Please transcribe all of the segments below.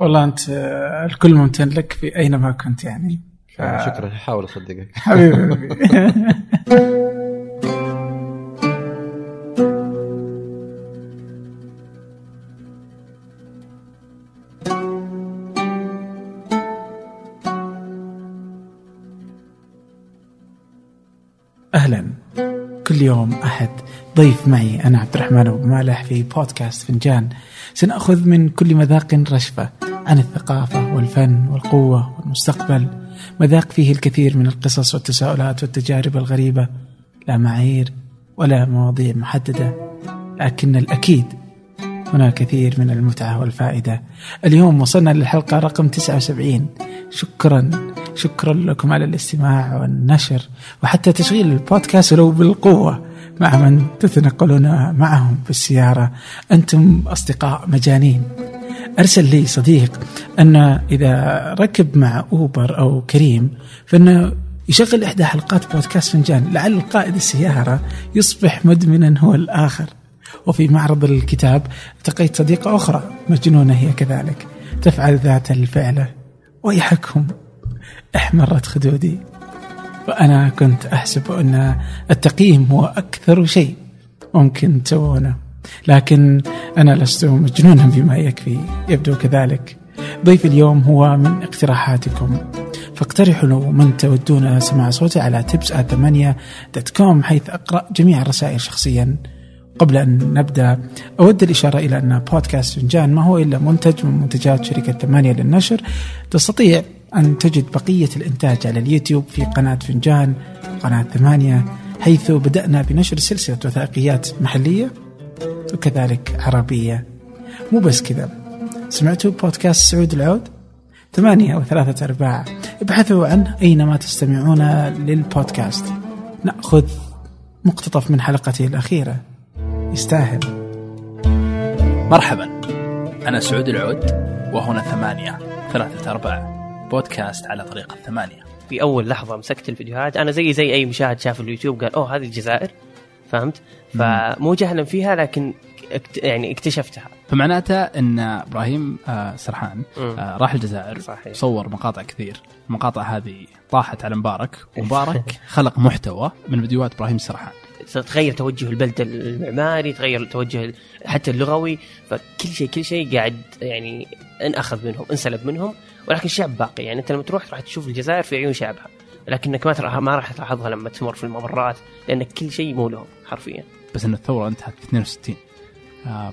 والله أنت الكل ممتن لك في أينما كنت يعني. ف... شكرا. احاول أصدقك. حبيبي. أهلا. كل يوم أحد. ضيف معي أنا عبد الرحمن أبو مالح في بودكاست فنجان. سنأخذ من كل مذاق رشفة. عن الثقافة والفن والقوة والمستقبل مذاق فيه الكثير من القصص والتساؤلات والتجارب الغريبة لا معايير ولا مواضيع محددة لكن الأكيد هناك كثير من المتعة والفائدة. اليوم وصلنا للحلقة رقم 79 شكرا شكرا لكم على الاستماع والنشر وحتى تشغيل البودكاست ولو بالقوة مع من تتنقلون معهم في السيارة. أنتم أصدقاء مجانين. أرسل لي صديق أن إذا ركب مع أوبر أو كريم فإنه يشغل إحدى حلقات بودكاست فنجان لعل قائد السيارة يصبح مدمنا هو الآخر. وفي معرض الكتاب التقيت صديقة أخرى مجنونة هي كذلك تفعل ذات الفعلة ويحكم احمرت خدودي. وأنا كنت أحسب أن التقييم هو أكثر شيء ممكن تسوونه. لكن أنا لست مجنونا بما يكفي. يبدو كذلك. ضيف اليوم هو من اقتراحاتكم. فاقترحوا لو من تودون سماع صوتي على تبس دوت كوم حيث أقرأ جميع الرسائل شخصيا. قبل أن نبدأ أود الإشارة إلى أن بودكاست فنجان ما هو إلا منتج من منتجات شركة ثمانية للنشر. تستطيع أن تجد بقية الإنتاج على اليوتيوب في قناة فنجان قناة ثمانية حيث بدأنا بنشر سلسلة وثائقيات محلية. وكذلك عربية. مو بس كذا. سمعتوا بودكاست سعود العود؟ ثمانية وثلاثة أرباع. ابحثوا عنه أينما تستمعون للبودكاست. نأخذ مقتطف من حلقته الأخيرة. يستاهل. مرحبا. أنا سعود العود وهنا ثمانية ثلاثة أرباع. بودكاست على طريق الثمانية في أول لحظة مسكت الفيديوهات. أنا زي زي أي مشاهد شاف اليوتيوب قال أوه هذه الجزائر؟ فهمت؟ فمو جهلا فيها لكن اكت... يعني اكتشفتها. فمعناته أن إبراهيم آه، سرحان. آه، راح الجزائر صحيح. صور مقاطع كثير. المقاطع هذه طاحت على مبارك. ومبارك خلق محتوى من فيديوهات إبراهيم سرحان. تغير توجه البلد المعماري تغير توجه حتى اللغوي. فكل شيء كل شيء قاعد يعني انأخذ منهم انسلب منهم. ولكن الشعب باقي. يعني أنت لما تروح راح تشوف الجزائر في عيون شعبها. لكنك ما ما راح تلاحظها لما تمر في الممرات لأن كل شيء مو لهم حرفيا. بس أن الثورة انتهت في 62 آم،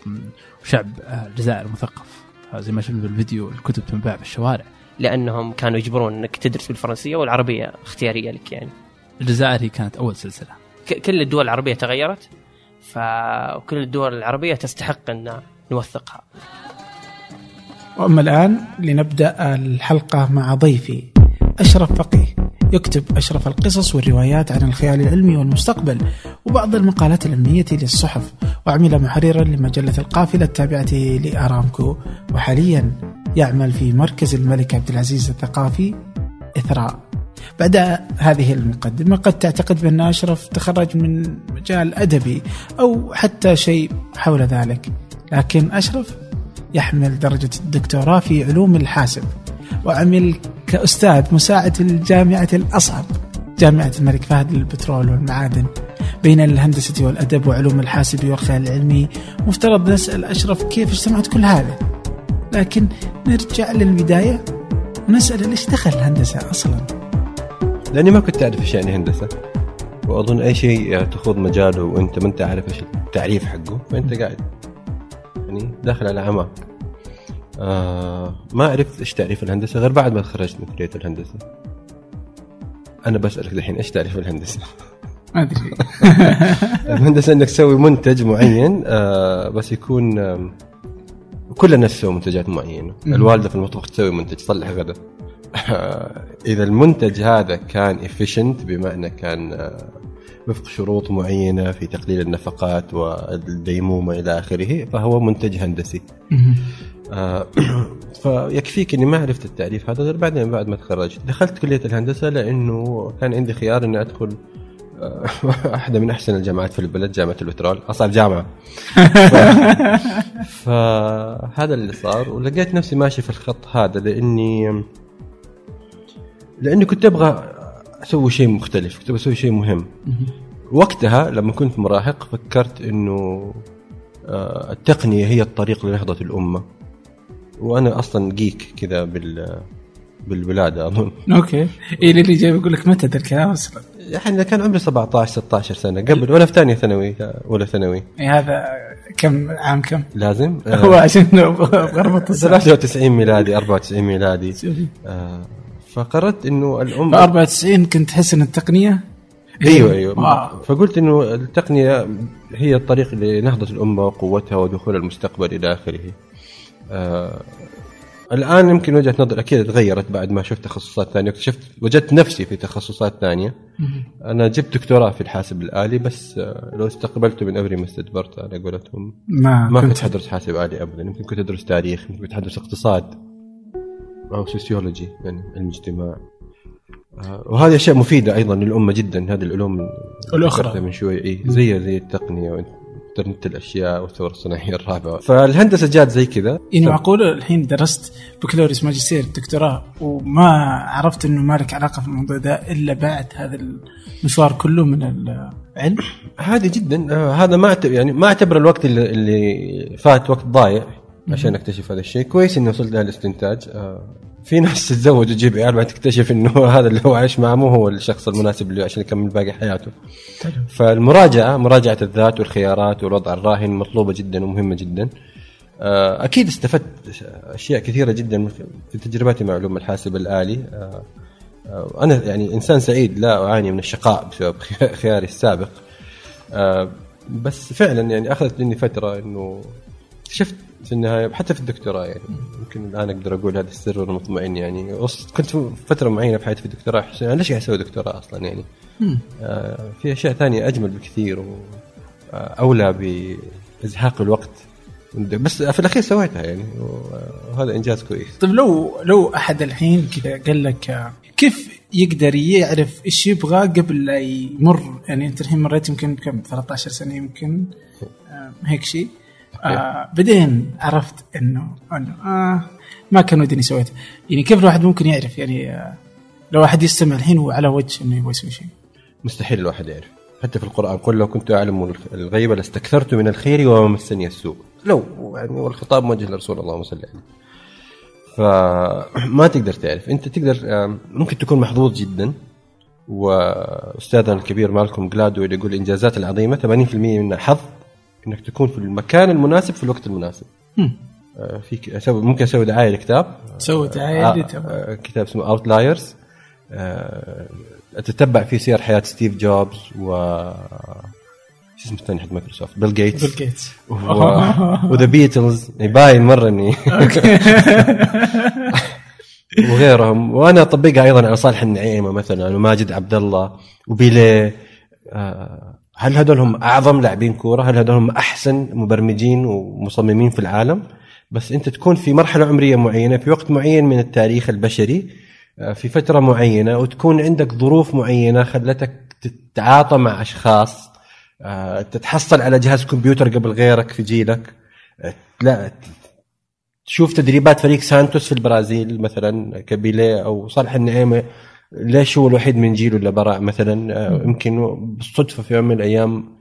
وشعب آه، الجزائر مثقف. آه، زي ما شفنا بالفيديو الكتب تنباع في الشوارع. لأنهم كانوا يجبرون إنك تدرس بالفرنسية والعربية اختيارية لك يعني. الجزائر هي كانت أول سلسلة. ك- كل الدول العربية تغيرت فكل الدول العربية تستحق أن نوثقها. وأما الآن لنبدأ الحلقة مع ضيفي أشرف فقيه. يكتب أشرف القصص والروايات عن الخيال العلمي والمستقبل وبعض المقالات العلمية للصحف وعمل محررا لمجلة القافلة التابعة لأرامكو. وحاليا يعمل في مركز الملك عبد العزيز الثقافي إثراء. بعد هذه المقدمة قد تعتقد بأن أشرف تخرج من مجال أدبي أو حتى شيء حول ذلك لكن أشرف يحمل درجة الدكتوراه في علوم الحاسب. وعمل كأستاذ مساعد في الجامعة الأصعب جامعة الملك فهد للبترول والمعادن. بين الهندسة والأدب وعلوم الحاسب والخيال العلمي مفترض نسأل أشرف كيف اجتمعت كل هذا. لكن نرجع للبداية ونسأل ليش دخل الهندسة أصلا؟ لأني ما كنت أعرف إيش يعني هندسة. وأظن أي شيء تخوض مجاله وأنت ما أنت عارف إيش التعريف حقه فأنت قاعد يعني داخل على عماق آه ما عرفت إيش تعريف الهندسة غير بعد ما تخرجت من كلية الهندسة أنا بسألك الحين إيش تعريف الهندسة؟ ما أدري الهندسة إنك تسوي منتج معين آه بس يكون كل الناس تسوي منتجات معينة. الوالدة في المطبخ تسوي منتج تصلح غدا إذا المنتج هذا كان efficient بمعنى كان آه، وفق شروط معينة في تقليل النفقات والديمومة إلى آخره فهو منتج هندسي. آه، فيكفيك إني ما عرفت التعريف هذا غير بعدين بعد ما تخرجت. دخلت كلية الهندسة لأنه كان عندي خيار إني أدخل آه، واحدة من أحسن الجامعات في البلد جامعة البترول اصعب جامعة. ف... فهذا اللي صار ولقيت نفسي ماشي في الخط هذا لأني لأني كنت أبغى أسوي شيء مختلف كنت أسوي شيء مهم. وقتها لما كنت مراهق فكرت إنه آه، التقنية هي الطريق لنهضة الأمة. وأنا أصلا geek كذا بال بالولاده أظن. okay. إيه اللي جاي بيقول لك متى ذا الكلام؟ أصلا يعني كان عمري 17 16 سنة. قبل وأنا في ثانية ثانوي أولى ثانوي. إيه هذا كم عام كم؟ لازم. هو عشان السنة. 93 ميلادي 94 ميلادي. آه، فقررت إنه الام ف 94 كنت تحس إن التقنية؟ أيوه أيوه. واو. فقلت إنه التقنية هي الطريق لنهضة الامه وقوتها ودخول المستقبل إلى آخره. آه الآن يمكن وجهة نظري أكيد تغيرت بعد ما شفت تخصصات ثانية. اكتشفت وجدت نفسي في تخصصات ثانية. أنا جبت دكتوراه في الحاسب الآلي بس آه لو استقبلته من أمري ما استدبرت على قولتهم. ما, ما كنت كنت حدرس حاسب آلي ابدا. يمكن كنت أدرس تاريخ يمكن كنت حدرس اقتصاد أو sociology يعني علم اجتماع. آه، وهذه اشياء مفيده أيضا للأمة جدا. هذه العلوم. ذكرتها من شوي. إي زي زي التقنية وانترنت الأشياء والثورة الصناعية الرابعة. فالهندسة جات زي كذا. يعني معقول الحين درست بكالوريوس ماجستير دكتوراه وما عرفت إنه ما لك علاقة في الموضوع ده إلا بعد هذا المشوار كله من العلم. هذه جدا. آه، هذا ما يعني ما أعتبر الوقت اللي, اللي فات وقت ضايع عشان أكتشف هذا الشيء. كويس إني وصلت لهالاستنتاج في ناس تتزوج وتجيب عيال بعد تكتشف إنه هذا اللي هو عايش معه مو هو الشخص المناسب له عشان يكمل باقي حياته. فالمراجعة مراجعة الذات والخيارات والوضع الراهن مطلوبة جدا ومهمة جدا. آه، أكيد استفدت أشياء كثيرة جدا في تجربتي مع علوم الحاسب الآلي. آه، آه، أنا يعني إنسان سعيد لا أعاني من الشقاء بسبب خياري السابق. بس فعلا يعني أخذت مني فترة إنه اكتشفت في النهاية حتى في الدكتوراه يعني. يمكن الآن أقدر أقول هذا السر وأنا مطمئن يعني كنت فترة معينة في حياتي في الدكتوراه أحس أنا ليش قاعد أسوي دكتوراه أصلا يعني؟ آه في أشياء ثانية أجمل بكثير واولى بإزهاق الوقت. بس في الأخير سويتها يعني وهذا إنجاز كويس. طيب لو لو أحد الحين كذا قال لك آه، كيف يقدر يعرف إيش يبغى قبل لا يمر؟ يعني أنت الحين مريت يمكن كم؟ 13 سنة يمكن آه هيك شيء. آه. بعدين عرفت إنه إنه آه ما كان ودي إني سويته يعني كيف الواحد ممكن يعرف؟ يعني آه لو أحد يستمع الحين هو على وجه إنه يبغى يسوي شيء. مستحيل الواحد يعرف. حتى في القرآن قل لو كنت أعلم الغيب لاستكثرت من الخير وما مسني السوء. لو يعني والخطاب موجه لرسول الله صلى الله عليه فما تقدر تعرف. أنت تقدر آم، ممكن تكون محظوظ جدا. وأستاذنا الكبير مالكوم جلادويل اللي يقول الإنجازات العظيمة 80% منها حظ. إنك تكون في المكان المناسب في الوقت المناسب. آه، في أسوي ممكن أسوي دعاية لكتاب. سوي دعاية آه، تبغى آه، كتاب اسمه Outliers أتتبع فيه سير حياة ستيف جوبز و شو اسمه الثاني حق مايكروسوفت؟ بيل جيتس بيل جيتس و The Beatles يباين مرة اني وغيرهم. وأنا أطبقها أيضا على صالح النعيمة مثلا وماجد عبد الله وبيليه. آه، هل هذول هم أعظم لاعبين كورة؟ هل هذول هم أحسن مبرمجين ومصممين في العالم؟ بس أنت تكون في مرحلة عمرية معينة في وقت معين من التاريخ البشري آه، في فترة معينة وتكون عندك ظروف معينة خلتك تتعاطى مع أشخاص آه، تتحصل على جهاز كمبيوتر قبل غيرك في جيلك آه، لا تشوف تدريبات فريق سانتوس في البرازيل مثلا كبيليه أو صالح النعيمة ليش هو الوحيد من جيله اللي برع مثلا آه، يمكن بالصدفة في يوم من الأيام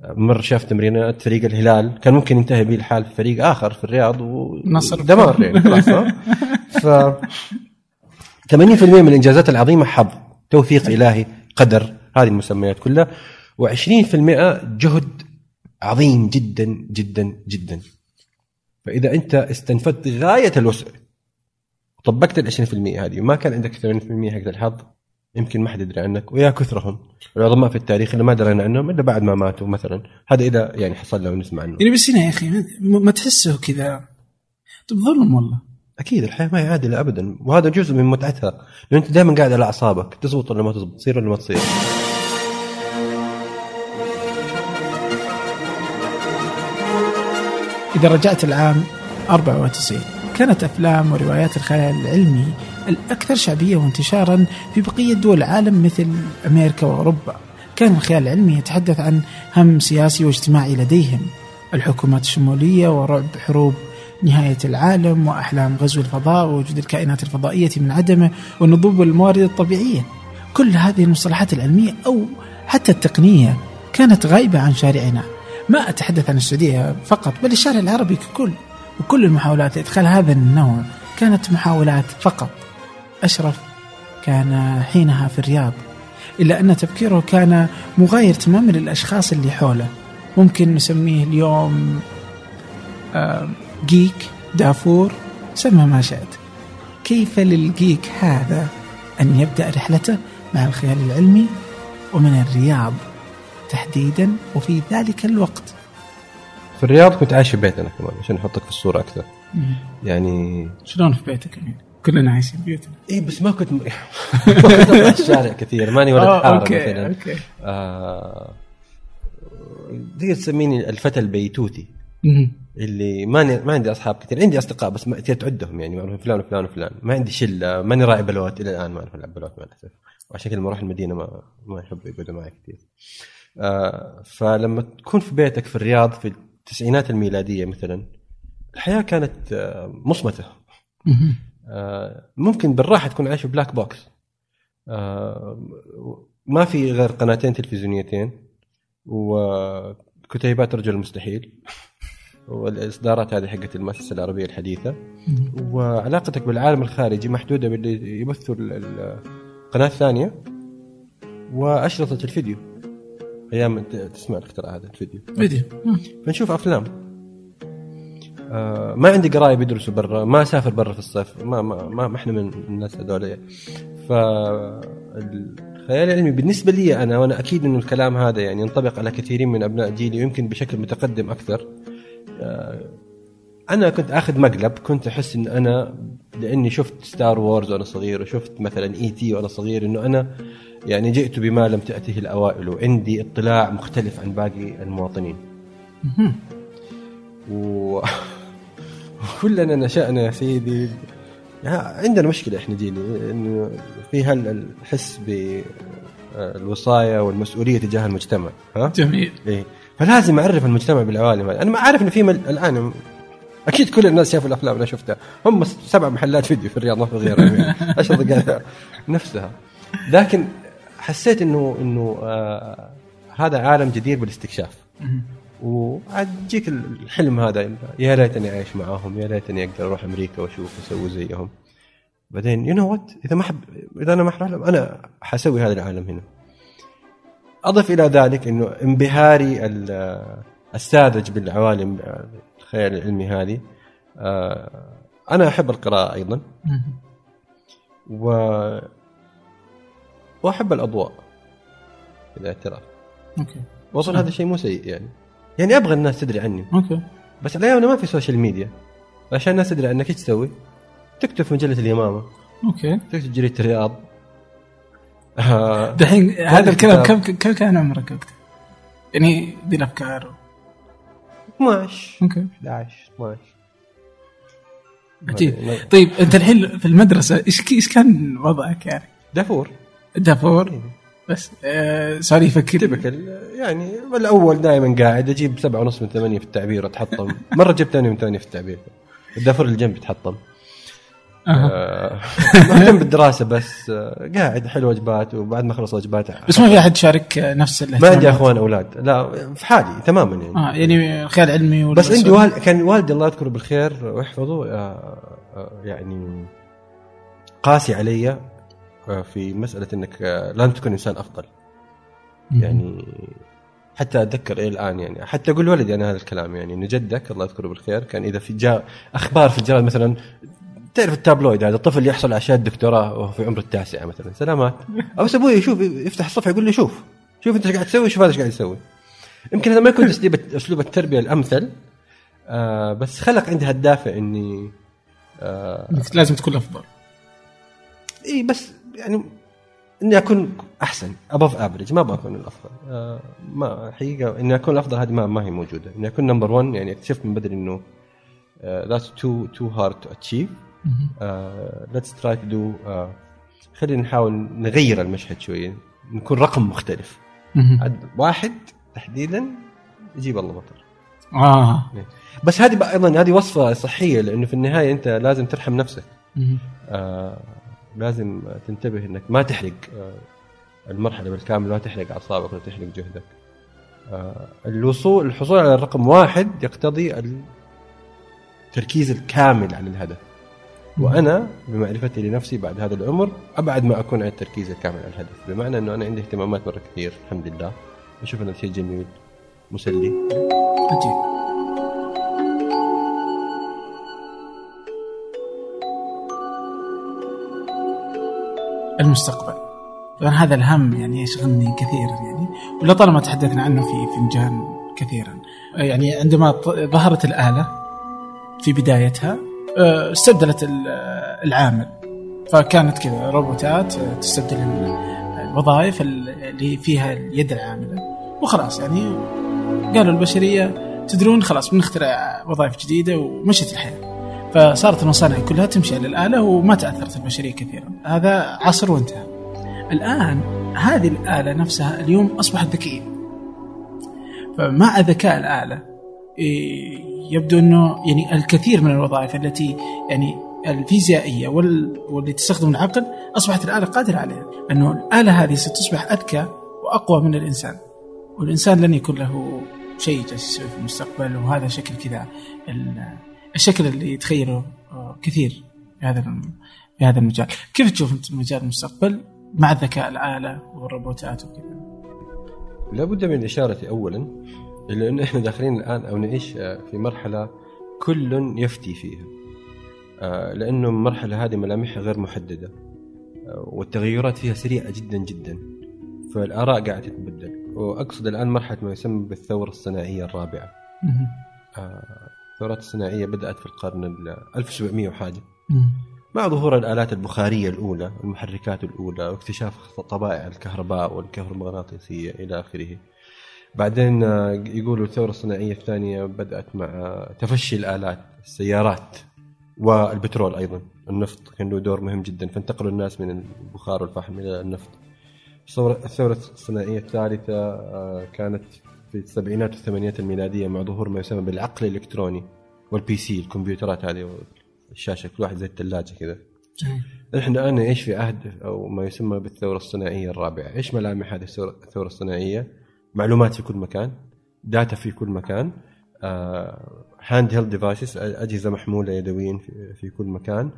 آه، مر شاف تمرينات فريق الهلال كان ممكن ينتهي به الحال في فريق آخر في الرياض نصر. ودمار يعني خلاص ها؟ ف 80% من الإنجازات العظيمة حظ توفيق إلهي قدر هذه المسميات كلها و20% جهد عظيم جدا جدا جدا فإذا أنت استنفذت غاية الوسع طبقت ال 20% هذه. وما كان عندك 80% حق الحظ. يمكن ما حد يدري عنك. ويا كثرهم. العظماء في التاريخ اللي ما درينا عنهم إلا بعد ما ماتوا مثلا. هذا إذا يعني حصل لنا ونسمع عنه. يعني بس هنا يا أخي ما- تحسه كذا. طب ظلم والله. أكيد الحياة ما هي عادله ابدا. وهذا جزء من متعتها. لأن أنت دائما قاعد على أعصابك تزبط ولا ما تزبط تصير ولا ما تصير. إذا رجعت العام 94 كانت أفلام وروايات الخيال العلمي الأكثر شعبية وانتشارا في بقية دول العالم مثل أمريكا وأوروبا. كان الخيال العلمي يتحدث عن هم سياسي واجتماعي لديهم الحكومات الشمولية ورعب حروب نهاية العالم وأحلام غزو الفضاء ووجود الكائنات الفضائية من عدمه ونضوب الموارد الطبيعية. كل هذه المصطلحات العلمية أو حتى التقنية كانت غائبة عن شارعنا. ما أتحدث عن السعودية فقط بل الشارع العربي ككل. وكل المحاولات لإدخال هذا النوع كانت محاولات فقط. أشرف كان حينها في الرياض إلا أن تفكيره كان مغاير تماما للأشخاص اللي حوله. ممكن نسميه اليوم آه، جيك دافور سمى ما شئت. كيف للجيك هذا أن يبدأ رحلته مع الخيال العلمي ومن الرياض تحديدا وفي ذلك الوقت؟ في الرياض كنت عايش في بيتنا كمان عشان أحطك في الصورة أكثر. يعني شلون في بيتك يعني؟ كلنا عايشين بيوتنا اي بس ما كنت ما كنت اطلع الشارع كثير ماني ولد آه، حارة okay مثلا. okay. آه تقدر تسميني الفتى البيتوتي. مم. اللي ماني ما عندي أصحاب كثير عندي أصدقاء بس ما تعدهم يعني معروف فلان وفلان وفلان. ما عندي شلة ماني راعي بلوت إلى الآن ما أعرف ألعب بلوت مع الأسف. وعشان كذا لما أروح المدينة ما ما يحب يقعدوا معي كثير. آه فلما تكون في بيتك في الرياض في التسعينات الميلادية مثلا الحياة كانت آه مصمتة. آه، ممكن بالراحة تكون عايش black box ما في غير قناتين تلفزيونيتين وكتيبات رجل المستحيل والإصدارات هذه حقت المؤسسة العربية الحديثة. وعلاقتك بالعالم الخارجي محدودة باللي يبثوا ال- ال- القناه الثانية وأشرطة الفيديو. أيام تسمع الاختراع هذا الفيديو. فيديو. فنشوف أفلام. آه ما عندي قرايب يدرسوا برا ما أسافر برا في الصيف. ما ما ما, ما إحنا من الناس هذول. فالخيال العلمي بالنسبة لي أنا وأنا أكيد إنه الكلام هذا يعني ينطبق على كثيرين من أبناء جيلي ويمكن بشكل متقدم أكثر. آه أنا كنت آخذ مقلب كنت أحس إن أنا لأني شفت Star Wars وأنا صغير وشفت مثلا E.T. وأنا صغير إنه أنا يعني جئت بما لم تأته الأوائل وعندي اطلاع مختلف عن باقي المواطنين. و... وكلنا نشأنا يا سيدي عندنا مشكلة إحنا جيلي إنه في هالحس بالوصاية والمسؤولية تجاه المجتمع ها؟ جميل إيه؟ فلازم أعرف المجتمع بالعوالم هذه أنا ما أعرف إنه في مل... الآن أكيد كل الناس شافوا الأفلام اللي أنا شفتها. هم سبع محلات فيديو في الرياض ما في غيرهم يعني. عشر دقائق. نفسها. لكن حسيت انه إنه آه هذا عالم جدير بالاستكشاف. وعاد يجيك الحلم هذا. يا ليتني أعيش معاهم يا ليتني أقدر أروح أمريكا وأشوف أسوي زيهم. بعدين you know what إذا ما احب إذا أنا ما احب أنا حسوي هذا العالم هنا. أضف إلى ذلك إنه انبهاري ال- الساذج بالعوالم الخيال العلمي هذه. آه، أنا أحب القراءة أيضا. و وأحب الأضواء الاعتراف أوكي. وأظن هذا شيء مو سيء يعني. يعني أبغى الناس تدري عني. أوكي. بس الأيام ما في social media عشان الناس تدري عنك إيش تسوي؟ تكتب في مجلة اليمامة. أوكي. تكتب جريدة الرياض. آه، دحين هذا الكلام. كم كم كان عمرك وقتها؟ يعني دي الأفكار 12 أوكي 11 12 عجيب طيب أنت الحين في المدرسة إيش إيش كان وضعك يعني؟ دافور. دافور. بس آه صار يفكر تبكل يعني الأول دائما قاعد أجيب سبعة ونص من ثمانية في التعبير اتحطم مرة جبت ثانية من ثمانية في التعبير. الدافور اللي جنبي تحطم مهتم بالدراسة بس آه، قاعد احل واجبات وبعد ما اخلص واجبات بس ما في أحد شارك نفس ما عندي أخوان أولاد. لا في حالي تماما يعني. آه يعني خيال علمي بس عندي والد كان والدي الله يذكره بالخير ويحفظه آه، آه، يعني قاسي علي آه، في مسألة إنك آه، لازم تكون إنسان أفضل. يعني حتى أتذكر إلى الآن يعني حتى أقول لولدي أنا هذا الكلام يعني ان جدك الله يذكره بالخير كان إذا في جاء أخبار في الجرائد مثلا تعرف التابلويد هذا؟ الطفل يحصل على شهاده دكتوراه وهو في عمر التاسعه مثلا. سلامات. أو أبوي يشوف يفتح الصفحة يقول لي شوف. شوف أنت إيش قاعد تسوي شوف هذا إيش قاعد يسوي. يمكن هذا ما يكون اسلوب أسلوب التربية الأمثل آه بس خلق عندي هالدافع إني آه لازم تكون أفضل. إي بس يعني إني أكون أحسن above average ما أبغى اكون الأفضل. آه ما حقيقة إني أكون الأفضل هذه ما, ما هي موجودة. إني أكون number 1 يعني أكتشفت من بدري إنه that's too too hard to achieve let's try to do خلينا نحاول نغير المشهد شوية نكون رقم مختلف. عد واحد تحديدا يجيب الله مطر آه. بس هذه أيضا هذه وصفة صحية لأنه في النهاية أنت لازم ترحم نفسك. آه لازم تنتبه إنك ما تحرق آه المرحلة بالكامل ما تحرق أعصابك ولا تحرق جهدك. آه الوصول الحصول على الرقم واحد يقتضي التركيز الكامل على الهدف. وأنا بمعرفتي لنفسي بعد هذا العمر أبعد ما أكون عن التركيز الكامل على الهدف. بمعنى إنه أنا عندي اهتمامات مرة كثير الحمد لله. أشوف أنه شيء جميل مسلي. عجيب المستقبل. طبعا هذا الهم يعني يشغلني كثيرا يعني ولطالما تحدثنا عنه في فنجان كثيرا. يعني عندما ظهرت الآلة في بدايتها استبدلت ال- العامل. فكانت كذا روبوتات آه، تستبدل ال- الوظائف ال- اللي فيها اليد العاملة. وخلاص يعني قالوا البشرية تدرون خلاص بنخترع وظائف جديدة ومشت الحياة. فصارت المصانع كلها تمشي على الآلة وما تأثرت البشرية كثيرا. هذا عصر وانتهى. الآن هذه الآلة نفسها اليوم أصبحت ذكية. فمع ذكاء الآلة إيه، يبدو أنه يعني الكثير من الوظائف التي يعني الفيزيائية وال- واللي تستخدم العقل أصبحت الآلة قادرة عليها. أنه الآلة هذه ستصبح أذكى وأقوى من الإنسان. والإنسان لن يكون له شيء جالس في المستقبل وهذا شكل كذا. ال- الشكل اللي يتخيله آه، كثير في هذا في هذا المجال. كيف تشوف انت مجال المستقبل مع الذكاء الآلة والروبوتات وكذا؟ لابد من الإشارة أولا إلى أنه إحنا داخلين الآن أو نعيش آه، في مرحلة كل يفتي فيها. آه، لأنه المرحلة هذه ملامحها غير محددة. آه، والتغيرات فيها سريعة جدا جدا. فالآراء قاعدة تتبدل. وأقصد الآن مرحلة ما يسمى بالثورة الصناعية الرابعة. الثورات الصناعية بدأت في القرن ال 1700 وحاجة. مع ظهور الآلات البخارية الأولى المحركات الأولى واكتشاف طبائع الكهرباء والكهرومغناطيسية إلى آخره. بعدين آه، يقولوا الثورة الصناعية الثانية بدأت مع تفشي الآلات السيارات والبترول أيضا النفط كان له دور مهم جدا فانتقلوا الناس من البخار والفحم إلى النفط الثورة الثورة الصناعية الثالثة آه، كانت في السبعينات والثمانينات الميلادية مع ظهور ما يسمى بالعقل الإلكتروني وال PC الكمبيوترات هذه الشاشة كل واحد زي الثلاجة كذا. نحن الآن نعيش في عهد أو ما يسمى بالثورة الصناعية الرابعة، إيش ملامح هذه الثورة الصناعية؟ معلومات في كل مكان، data في كل مكان، handheld devices أجهزة محمولة يدويا في, كل مكان،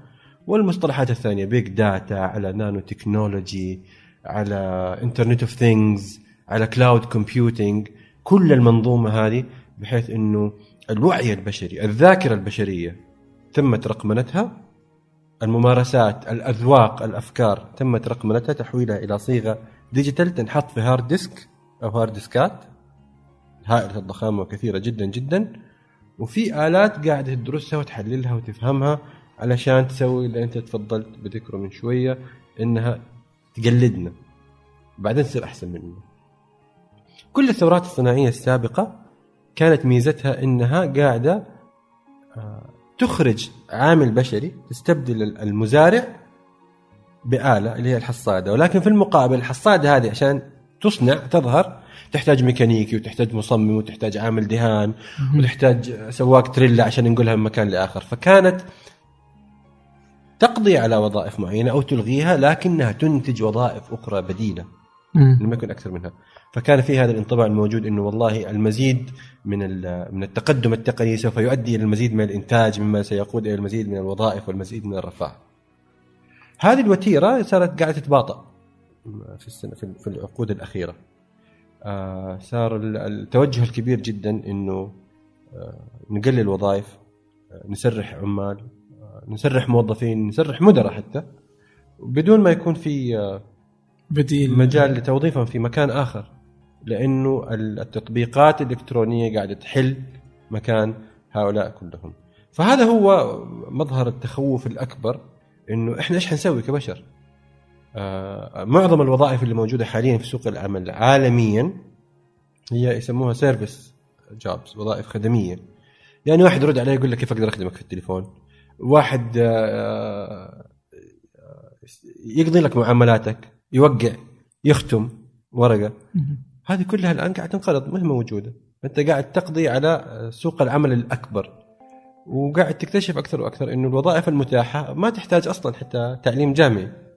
والمصطلحات الثانية big data على نانو تكنولوجي على internet of things على cloud computing كل المنظومة هذه بحيث إنه الوعي البشري، الذاكرة البشرية تمت رقمنتها الممارسات الأذواق الأفكار تمت رقمنتها تحويلها إلى صيغة digital تنحط في hard disk أو hard disk ات هائلة الضخامة وكثيرة جدا جدا. وفي آلات قاعدة تدرسها وتحللها وتفهمها علشان تسوي اللي أنت تفضلت بذكره من شوية إنها تقلدنا. بعدين تصير أحسن مننا. كل الثورات الصناعية السابقة كانت ميزتها إنها قاعدة تخرج عامل بشري تستبدل المزارع بآلة اللي هي الحصادة. ولكن في المقابل الحصادة هذه عشان تصنع تظهر تحتاج ميكانيكي وتحتاج مصمم وتحتاج عامل دهان وتحتاج سواق تريلا عشان ينقلها من مكان لآخر فكانت تقضي على وظائف معينة أو تلغيها لكنها تنتج وظائف أخرى بديلة مم. لم يكن أكثر منها فكان في هذا الانطباع الموجود إنه والله المزيد من من التقدم التقني سوف يؤدي إلى المزيد من الإنتاج مما سيقود إلى المزيد من الوظائف والمزيد من الرفاه. هذه الوتيرة صارت قاعدة تتباطأ في السنة في في العقود الأخيرة. آه صار ال- التوجه الكبير جدا إنه آه نقلل وظائف آه نسرح عمال نسرح موظفين نسرح مدراء حتى. بدون ما يكون في بديل. مجال لتوظيفهم في مكان آخر لأنه التطبيقات الإلكترونية قاعدة تحل مكان هؤلاء كلهم. فهذا هو مظهر التخوف الأكبر إنه إحنا إيش حنسوي كبشر؟ معظم الوظائف اللي موجودة حاليا في سوق العمل عالميا هي يسموها سيرفيس جوبز وظائف خدمية. يعني واحد يرد عليه يقول لك كيف أقدر أخدمك في التليفون؟ واحد آه، آه، يقضي لك معاملاتك يوقع يختم ورقة. هذه كلها الآن قاعدة تنقرض ما هي موجودة. أنت قاعد تقضي على سوق العمل الأكبر وقاعد تكتشف أكثر وأكثر إنه الوظائف المتاحة ما تحتاج أصلا حتى تعليم جامعي. آه،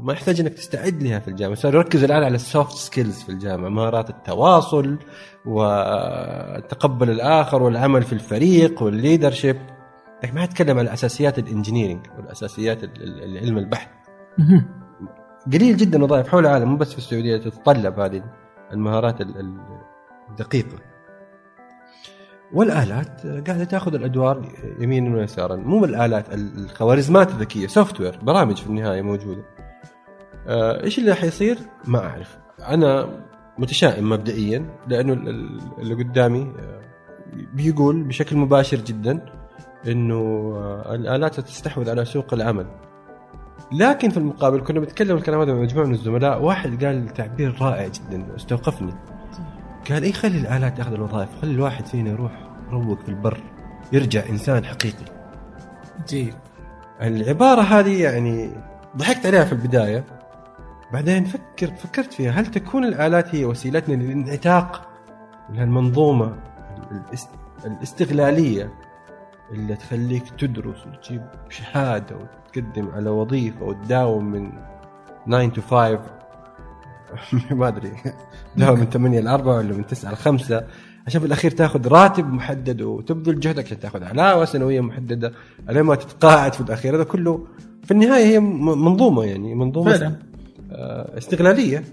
ما يحتاج إنك تستعد لها في الجامعة. صار يركز الآن على ال soft skills في الجامعة مهارات التواصل وتقبل الآخر والعمل في الفريق وال leadership لكن ما يتكلم على أساسيات ال engineering والأساسيات ال- ال- علم البحث. قليل جدا وظائف حول العالم مو بس في السعودية تتطلب هذه المهارات ال- ال- الدقيقة. والآلات قاعدة تأخذ الأدوار يمينا ويسارا. مو بالالات الخوارزمات الذكية software برامج في النهاية موجودة. آه، إيش اللي حيصير ما أعرف. أنا متشائم مبدئيا لأنه ال- ال- اللي قدامي آه، بيقول بشكل مباشر جدا إنه آه، الآلات ستستحوذ على سوق العمل. لكن في المقابل كنا بنتكلم الكلام هذا مع مجموعة من الزملاء. واحد قال تعبير رائع جدا استوقفني. قال إيه خلي الآلات تأخذ الوظائف خلي الواحد فينا يروح يروق في البر يرجع إنسان حقيقي. جيد. العبارة هذه يعني ضحكت عليها في البداية بعدين فكرت فكرت فيها هل تكون الآلات هي وسيلتنا للانعتاق؟ من هالمنظومه الاست- الاستغلالية اللي تخليك تدرس وتجيب شهادة وتقدم على وظيفة وتداوم من 9 to 5 ما أدري. داوم من 8 ل 4 ولا من 9 ل 5 عشان في الأخير تأخذ راتب محدد وتبذل جهدك عشان تأخذ علاوة سنوية محددة الين ما تتقاعد في الأخير. هذا كله في النهاية هي منظومة يعني منظومة فعلا. آه، استغلاليه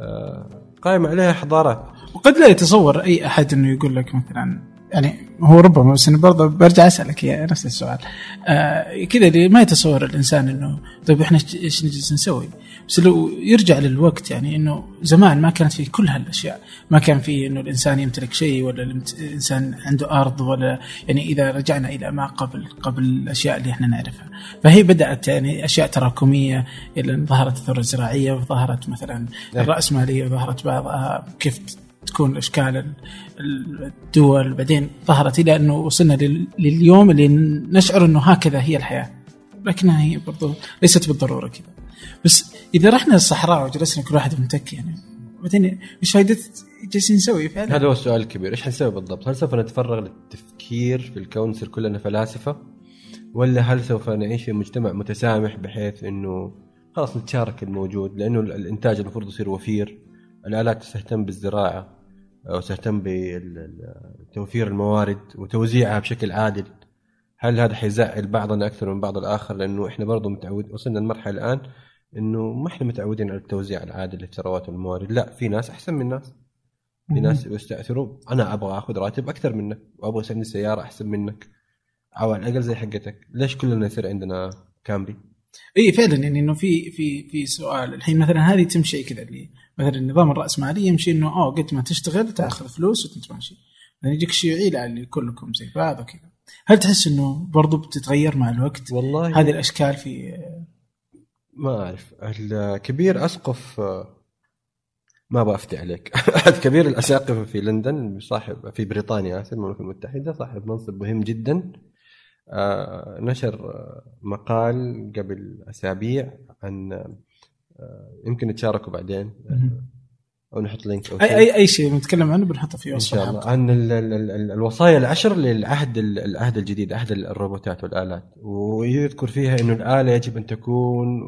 آه، قائمة عليها حضارات. وقد لا يتصور أي أحد إنه يقول لك مثلا يعني هو ربما بس أنا برضه برجع أسألك يا نفس السؤال. آه كذا اللي ما يتصور الإنسان إنه طيب إحنا إيش نجلس نسوي؟ بس لو يرجع للوقت يعني إنه زمان ما كانت في كل هالأشياء، ما كان في إنه الإنسان يمتلك شيء ولا الإنسان عنده أرض ولا يعني إذا رجعنا إلى ما قبل قبل الأشياء اللي إحنا نعرفها، فهي بدأت يعني أشياء تراكمية إلى إن ظهرت الثورة الزراعية وظهرت مثلا الرأسمالية وظهرت بعضها كيف تكون اشكال ال- ال- الدول. بعدين ظهرت إلى إنه وصلنا لل- لليوم اللي نشعر إنه هكذا هي الحياة. لكنها هي برضو ليست بالضرورة كذا. بس إذا رحنا للصحراء وجلسنا كل واحد متكي يعني بعدين إيش فائده جالسين نسوي؟ فعلا؟ هذا هو السؤال الكبير إيش حنسوي بالضبط؟ هل سوف نتفرغ للتفكير في الكون نصير كلنا فلاسفة؟ ولا هل سوف نعيش في مجتمع متسامح بحيث إنه خلاص نتشارك الموجود؟ لأنه ال- الإنتاج المفروض يصير وفير الآلات تهتم بالزراعة أو تهتم بتوفير الموارد وتوزيعها بشكل عادل. هل هذا حيزعل بعضنا أكثر من بعض الآخر؟ لأنه إحنا برضو متعود وصلنا لمرحلة الآن إنه ما إحنا متعودين على التوزيع العادل للثروات والموارد لا في ناس أحسن من ناس. في ناس يستاثروا أنا أبغى آخذ راتب أكثر منك وأبغى عندي سيارة أحسن منك. أو على الأقل زي حقتك. ليش كلنا يصير عندنا كامري؟ إي فعلا. يعني إنه في في في سؤال. الحين مثلا هذه تمشي كذا. اللي مثلا النظام الراسمالي يمشي إنه آه قد ما تشتغل تأخذ فلوس وتتماشي بعدين يجيك الشيوعي لا اللي كلكم زي بعض وكذا. هل تحس إنه برضو بتتغير مع الوقت؟ والله. هذه الأشكال في ما أعرف. الكبير أسقف ما أبغى أفتي عليك. احد كبير الاساقفه في لندن صاحب في بريطانيا اسف المملكة المتحدة صاحب منصب مهم جدا. آه، نشر آه، مقال قبل أسابيع عن آه، يمكن نتشاركه بعدين. أو نحط link أو اي شيء. اي أي شيء نتكلم عنه بنحطه في إن وصف شاء الله عن ال ال ال ال الوصايا العشر للعهد ال- العهد الجديد عهد الروبوتات والآلات ويذكر فيها إنه الآلة يجب أن تكون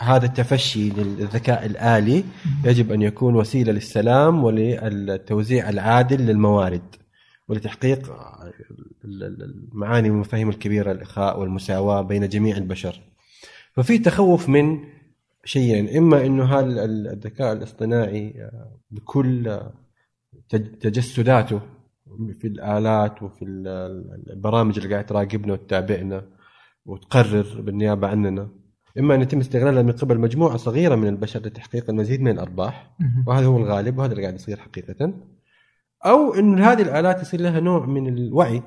هذا التفشي للذكاء الآلي يجب أن يكون وسيلة للسلام وللتوزيع العادل للموارد ولتحقيق ال- ال- المعاني والمفاهيم الكبيرة الإخاء والمساواة بين جميع البشر. ففي تخوف من شيئين إما إنه هذا ال- الذكاء الاصطناعي آه، بكل آه، تج- تجسداته في الآلات وفي ال- ال- البرامج اللي قاعد تراقبنا وتتابعنا وتقرر بالنيابة عننا. إما أن يتم استغلالها من قبل مجموعة صغيرة من البشر لتحقيق المزيد من الأرباح. وهذا هو الغالب وهذا اللي قاعد يصير حقيقة. أو انه هذه الآلات يصير لها نوع من الوعي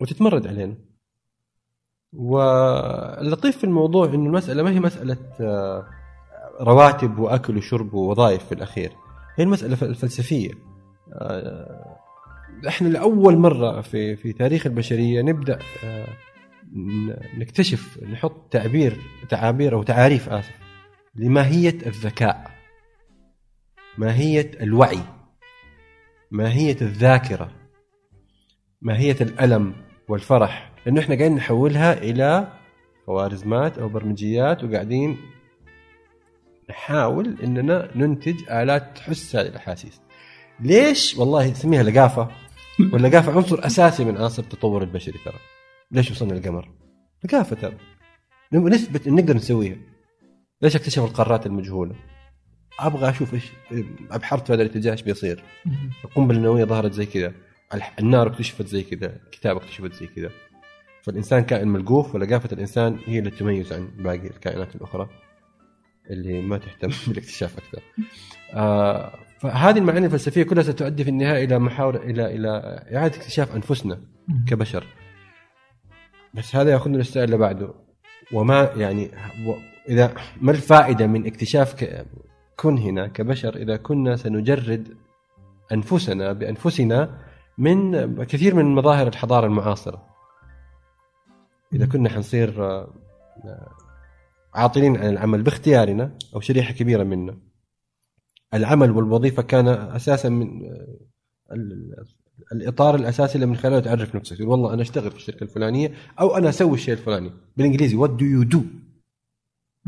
وتتمرد علينا. واللطيف في الموضوع إنه المسألة ما هي مسألة آه، رواتب وأكل وشرب ووظائف في الأخير. هي المسألة الفلسفية. آه، إحنا لأول مرة في في تاريخ البشرية نبدأ آه، نكتشف نحط تعبير تعابير أو تعاريف آسف لماهية الذكاء ماهية الوعي ماهية الذاكرة ماهية الألم والفرح لأنه إحنا قاعدين نحولها إلى خوارزمات أو برمجيات وقاعدين نحاول إننا ننتج آلات تحس هذه الأحاسيس. ليش؟ والله تسميها لقافة. واللقافة عنصر أساسي من عناصر التطور البشري ترى. ليش وصلنا للقمر؟ لقافة ترى. نثبت نقدر نسويها. ليش اكتشف القارات المجهولة؟ أبغى أشوف إيش ابحرت في هذا الاتجاه إيش بيصير. القنبلة النووية ظهرت زي كذا. النار اكتشفت زي كذا. الكتاب اكتشفت زي كذا. فالإنسان كائن ملقوف ولقافة الإنسان هي اللي تميز عن باقي الكائنات الأخرى اللي ما تهتم بالاكتشاف أكثر. آه فهذه المعاني الفلسفية كلها ستؤدي في النهاية إلى محاولة إلى إلى إعادة اكتشاف أنفسنا كبشر. بس هذا يأخذنا للسؤال اللي بعده وما يعني و- إذا ما الفائدة من اكتشاف كنهنا كبشر إذا كنا سنجرد أنفسنا بأنفسنا من كثير من مظاهر الحضارة المعاصرة. إذا كنا حنصير آه، آه، عاطلين عن العمل باختيارنا أو شريحة كبيرة منا. العمل والوظيفة كان أساسا من آه، ال- الإطار الأساسي اللي من خلاله تعرف نفسك. تقول والله أنا أشتغل في الشركة الفلانية أو أنا أسوي الشيء الفلاني. بالإنجليزي what do you do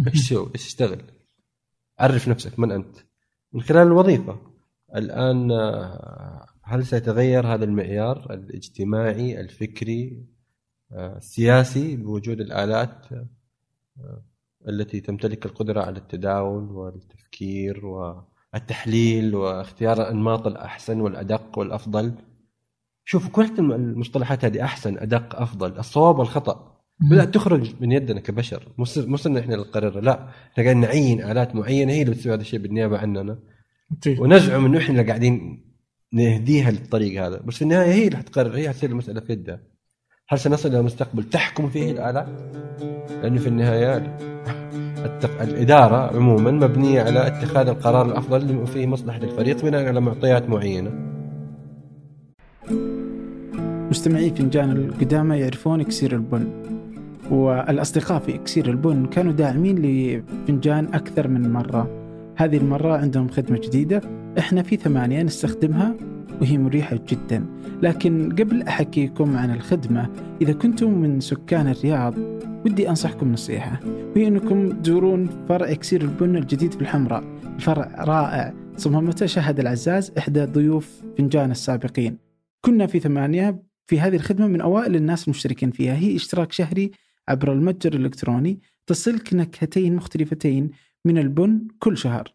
إيش تسوي؟ إيش تشتغل؟ عرف نفسك من أنت. من خلال الوظيفة. الآن هل سيتغير هذا المعيار؟ الاجتماعي الفكري آه، السياسي بوجود الآلات آه، التي تمتلك القدرة على التداول والتفكير والتحليل واختيار الانماط الأحسن والأدق والأفضل. شوفوا كل المصطلحات هذه أحسن أدق أفضل. الصواب والخطأ. بدات تخرج من يدنا كبشر. مو صر- مو صرنا إحنا اللي نقررها. لا إحنا قاعدين نعين آلات معينة هي اللي بتسوي هذا الشيء بالنيابة عننا. ونزعم إنه إحنا اللي قاعدين نهديها للطريق هذا. بس في النهاية هي اللي حتقرر هي حتصير المسألة في يدها. هل سنصل إلى مستقبل تحكم فيه الالات؟ لأنه في النهاية التق... الإدارة عموما مبنية على اتخاذ القرار الأفضل اللي فيه مصلحة الفريق بناء على معطيات معينة. مستمعي فنجان القدامى يعرفون إكسير البن والأصدقاء في إكسير البن كانوا داعمين لفنجان أكثر من مرة. هذه المرة عندهم خدمة جديدة إحنا في ثمانية نستخدمها. وهي مريحة جدا. لكن قبل أحكيكم عن الخدمة إذا كنتم من سكان الرياض ودي أنصحكم نصيحة. وهي أنكم تزورون فرع إكسير البن الجديد في الحمراء فرع رائع صممته شهد العزاز إحدى ضيوف فنجان السابقين. كنا في ثمانية في هذه الخدمة من أوائل الناس المشتركين فيها. هي اشتراك شهري عبر المتجر الإلكتروني تصلك نكهتين مختلفتين من البن كل شهر.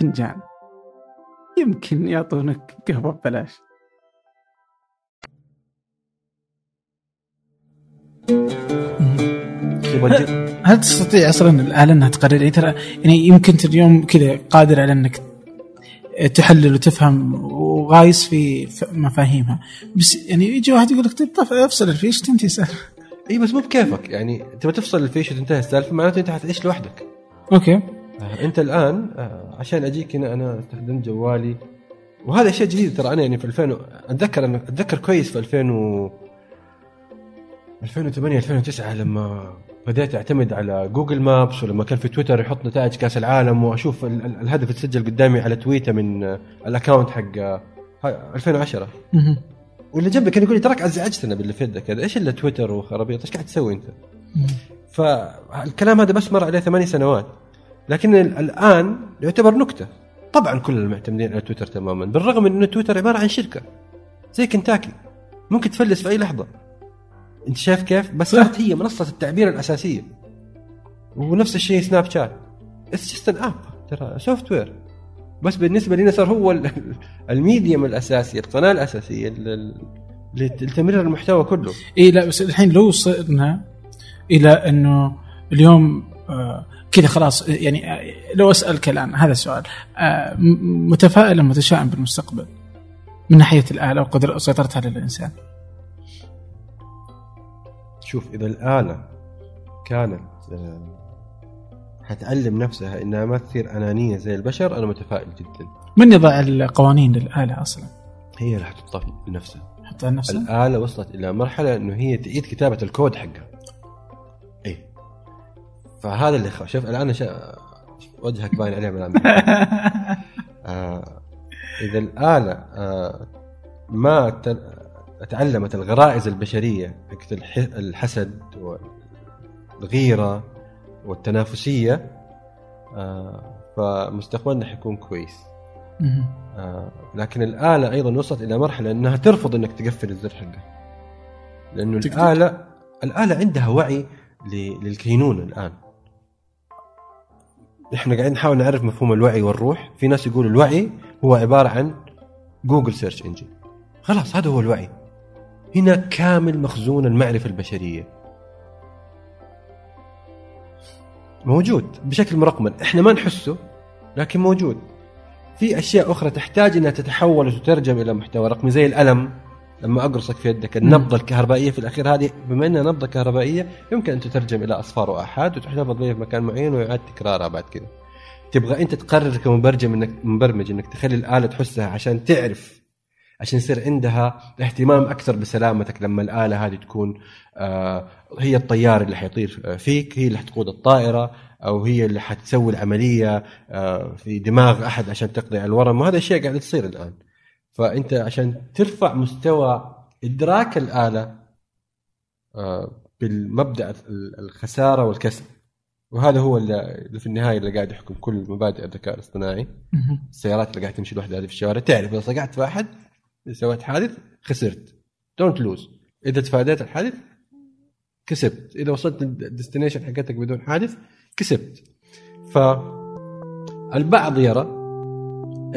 فنجان. يمكن يعطونك قهوة ببلاش. هل تستطيع أصلا الآلة أنها تقرر؟ يعني ترى يعني يمكن انت اليوم كذا قادر على أنك تحلل وتفهم وغايس في مفاهيمها. بس يعني يجي واحد يقول لك طيب افصل الفيش تنتهي السالفة. إي بس مو بكيفك. يعني تبغى تفصل الفيش وتنتهي السالفة معناته أنت حتعيش لوحدك. أوكي. آه، أنت الآن آه، عشان أجيك هنا أنا استخدمت جوالي وهذا شيء جديد ترى أنا يعني في 2000 و- أتذكر أنا أتذكر كويس في 2000 و 2008 2009 لما بديت أعتمد على Google Maps ولما كان في تويتر يحط نتائج كأس العالم وأشوف ال- ال- الهدف يتسجل قدامي على تويته من ال account حق آه، هاي 2010 مهم. واللي جنبي كان يقول لي تراك أزعجتنا باللي في يدك هذا إيش إلا تويتر وخرابيط إيش قاعد تسوي أنت؟ فالكلام هذا بس مر عليه ثمانية سنوات لكن ال- الآن يعتبر نكتة. طبعا كل المعتمدين على تويتر تماما بالرغم من انه تويتر عبارة عن شركة. زي كنتاكي. ممكن تفلس في أي لحظة. أنت شايف كيف؟ بس صارت هي منصة التعبير الأساسية. ونفس الشيء سناب شات. It's just an app ترى software بس بالنسبة لنا صار هو ال- ال medium الأساسي القناة الأساسية لتمرير المحتوى كله. اي لا بس الحين لو وصلنا إلى إنه اليوم آه، كذا خلاص يعني لو أسألك الآن هذا السؤال آه، متفائل أم متشائم بالمستقبل من ناحية الآلة وقدر سيطرتها على الانسان شوف إذا الآلة كانت آه، حتعلم نفسها إنها ما تصير أنانية زي البشر أنا متفائل جدا من يضع القوانين للآلة أصلا؟ هي اللي حتحطها في نفسها حتى نفسها؟ الآلة وصلت إلى مرحلة إنه هي تعيد كتابة الكود حقها. فهذا اللي خ... شوف الآن شا... وجهك باين عليه ملامح. آه إذا الآلة آه ما ت... تعلمت الغرائز البشرية حقت الح... الحسد والغيرة والتنافسية آه فمستقبلنا حيكون كويس. آه، لكن الآلة أيضا وصلت إلى مرحلة أنها ترفض أنك تقفل الزر تك- تك. الآلة الآلة عندها وعي ل- للكينونة الآن إحنا قاعدين نحاول نعرف مفهوم الوعي والروح. في ناس يقولوا الوعي هو عبارة عن جوجل search engine خلاص هذا هو الوعي. هنا كامل مخزون المعرفة البشرية. موجود بشكل مرقمن إحنا ما نحسه لكن موجود. في أشياء أخرى تحتاج إنها تتحول وتترجم إلى محتوى رقمي زي الألم. لما أقرصك في يدك النبضة الكهربائية في الأخير هذه بما إنها نبضة كهربائية يمكن أن تترجم إلى أصفار وأحاد وتحتفظ بها في مكان معين ويعاد تكرارها بعد كذا تبغى أنت تقرر كمبرمج انك مبرمج إنك تخلي الآلة تحسها عشان تعرف عشان يصير عندها اهتمام أكثر بسلامتك لما الآلة هذه تكون آه هي الطيار اللي حيطير فيك هي اللي حتقود الطائرة أو هي اللي حتسوي العملية آه، في دماغ أحد عشان تقضي على الورم وهذا الشيء قاعد تصير الآن. فأنت عشان ترفع مستوى إدراك الآلة آه، بالمبدأ ال- الخسارة والكسب. وهذا هو اللي في النهاية اللي قاعد يحكم كل مبادئ الذكاء الاصطناعي. السيارات اللي قاعد تمشي لوحدها هذه في الشوارع. تعرف إذا صقعت في أحد سويت حادث خسرت. Don't lose إذا تفاديت الحادث كسبت. إذا وصلت لل destination حقتك بدون حادث كسبت. فالبعض يرى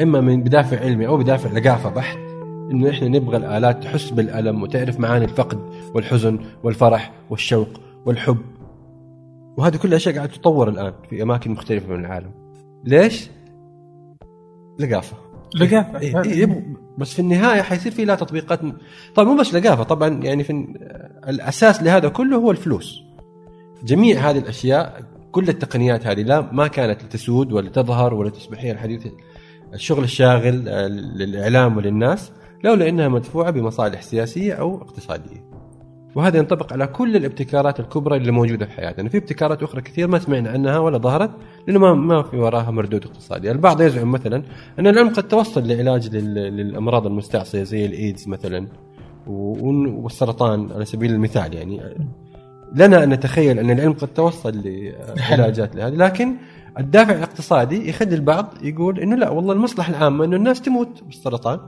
إما من بدافع علمي أو بدافع لقافة بحت إنه إحنا نبغى الآلات تحس بالألم وتعرف معاني الفقد والحزن والفرح والشوق والحب. وهذه كلها أشياء قاعدة تتطور الآن في أماكن مختلفة من العالم. ليش؟ لقافة. لقافة. إيه إيه بس في النهاية حيصير في لها تطبيقات. طبعا مو بس لقافة طبعا يعني في الأساس لهذا كله هو الفلوس. جميع هذه الأشياء كل التقنيات هذه لا ما كانت لتسود ولا تظهر ولا تصبح هي الحديث الشغل الشاغل آه، للإعلام وللناس لولا إنها مدفوعة بمصالح سياسية أو اقتصادية. وهذا ينطبق على كل الابتكارات الكبرى اللي موجودة في حياتنا، في ابتكارات أخرى كثير ما سمعنا عنها ولا ظهرت لأنه ما ما في وراها مردود اقتصادي، البعض يزعم مثلا أن العلم قد توصل لعلاج لل- للأمراض المستعصية زي الإيدز مثلا والسرطان على سبيل المثال يعني. لنا أن نتخيل أن العلم قد توصل لعلاجات لهذه لكن الدافع الاقتصادي يخلي البعض يقول إنه لا والله المصلحة العامة إنه الناس تموت بالسرطان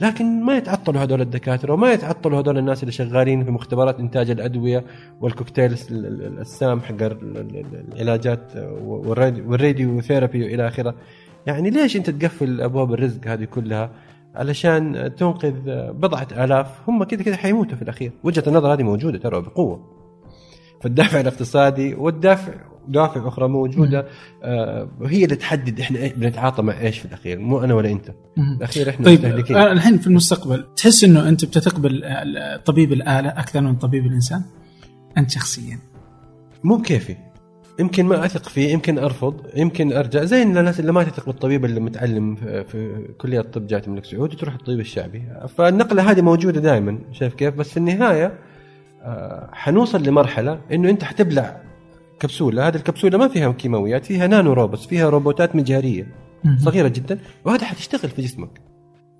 لكن ما يتعطلوا هذول الدكاترة وما يتعطلوا هذول الناس اللي شغالين في مختبرات إنتاج الأدوية والكوكتيل الس- ال- ال- السام حق ال- ال- ال- العلاجات والراديو ثيرابي والى آخره. يعني ليش أنت تقفل أبواب الرزق هذه كلها؟ علشان تنقذ بضعة آلاف هم كذا كذا حيموتوا في الأخير. وجهة النظر هذه موجودة ترى بقوة. فالدافع الاقتصادي والدافع دوافع أخرى موجودة. آه هي اللي تحدد إيه بنتعاطى مع إيش في الأخير مو أنا ولا أنت. مهم. الأخير إحنا طيب مستهلكين. آه، الحين في المستقبل تحس إنه أنت بتثق بالطبيب الآلة أكثر من طبيب الإنسان؟ أنت شخصيا. مو بكيفي. يمكن ما أثق فيه يمكن أرفض يمكن أرجع. زي الناس اللي ما تثق بالطبيب اللي متعلم في- كلية الطب جات الملك سعود وتروح الطبيب الشعبي. فالنقلة هذه موجودة دائما شايف كيف؟ بس في النهاية آه، حنوصل لمرحلة إنه أنت حتبلع كبسولة. هذه الكبسولة ما فيها كيماويات فيها نانو روبوتس فيها روبوتات مجهرية. صغيرة جدا. وهذا حتشتغل في جسمك.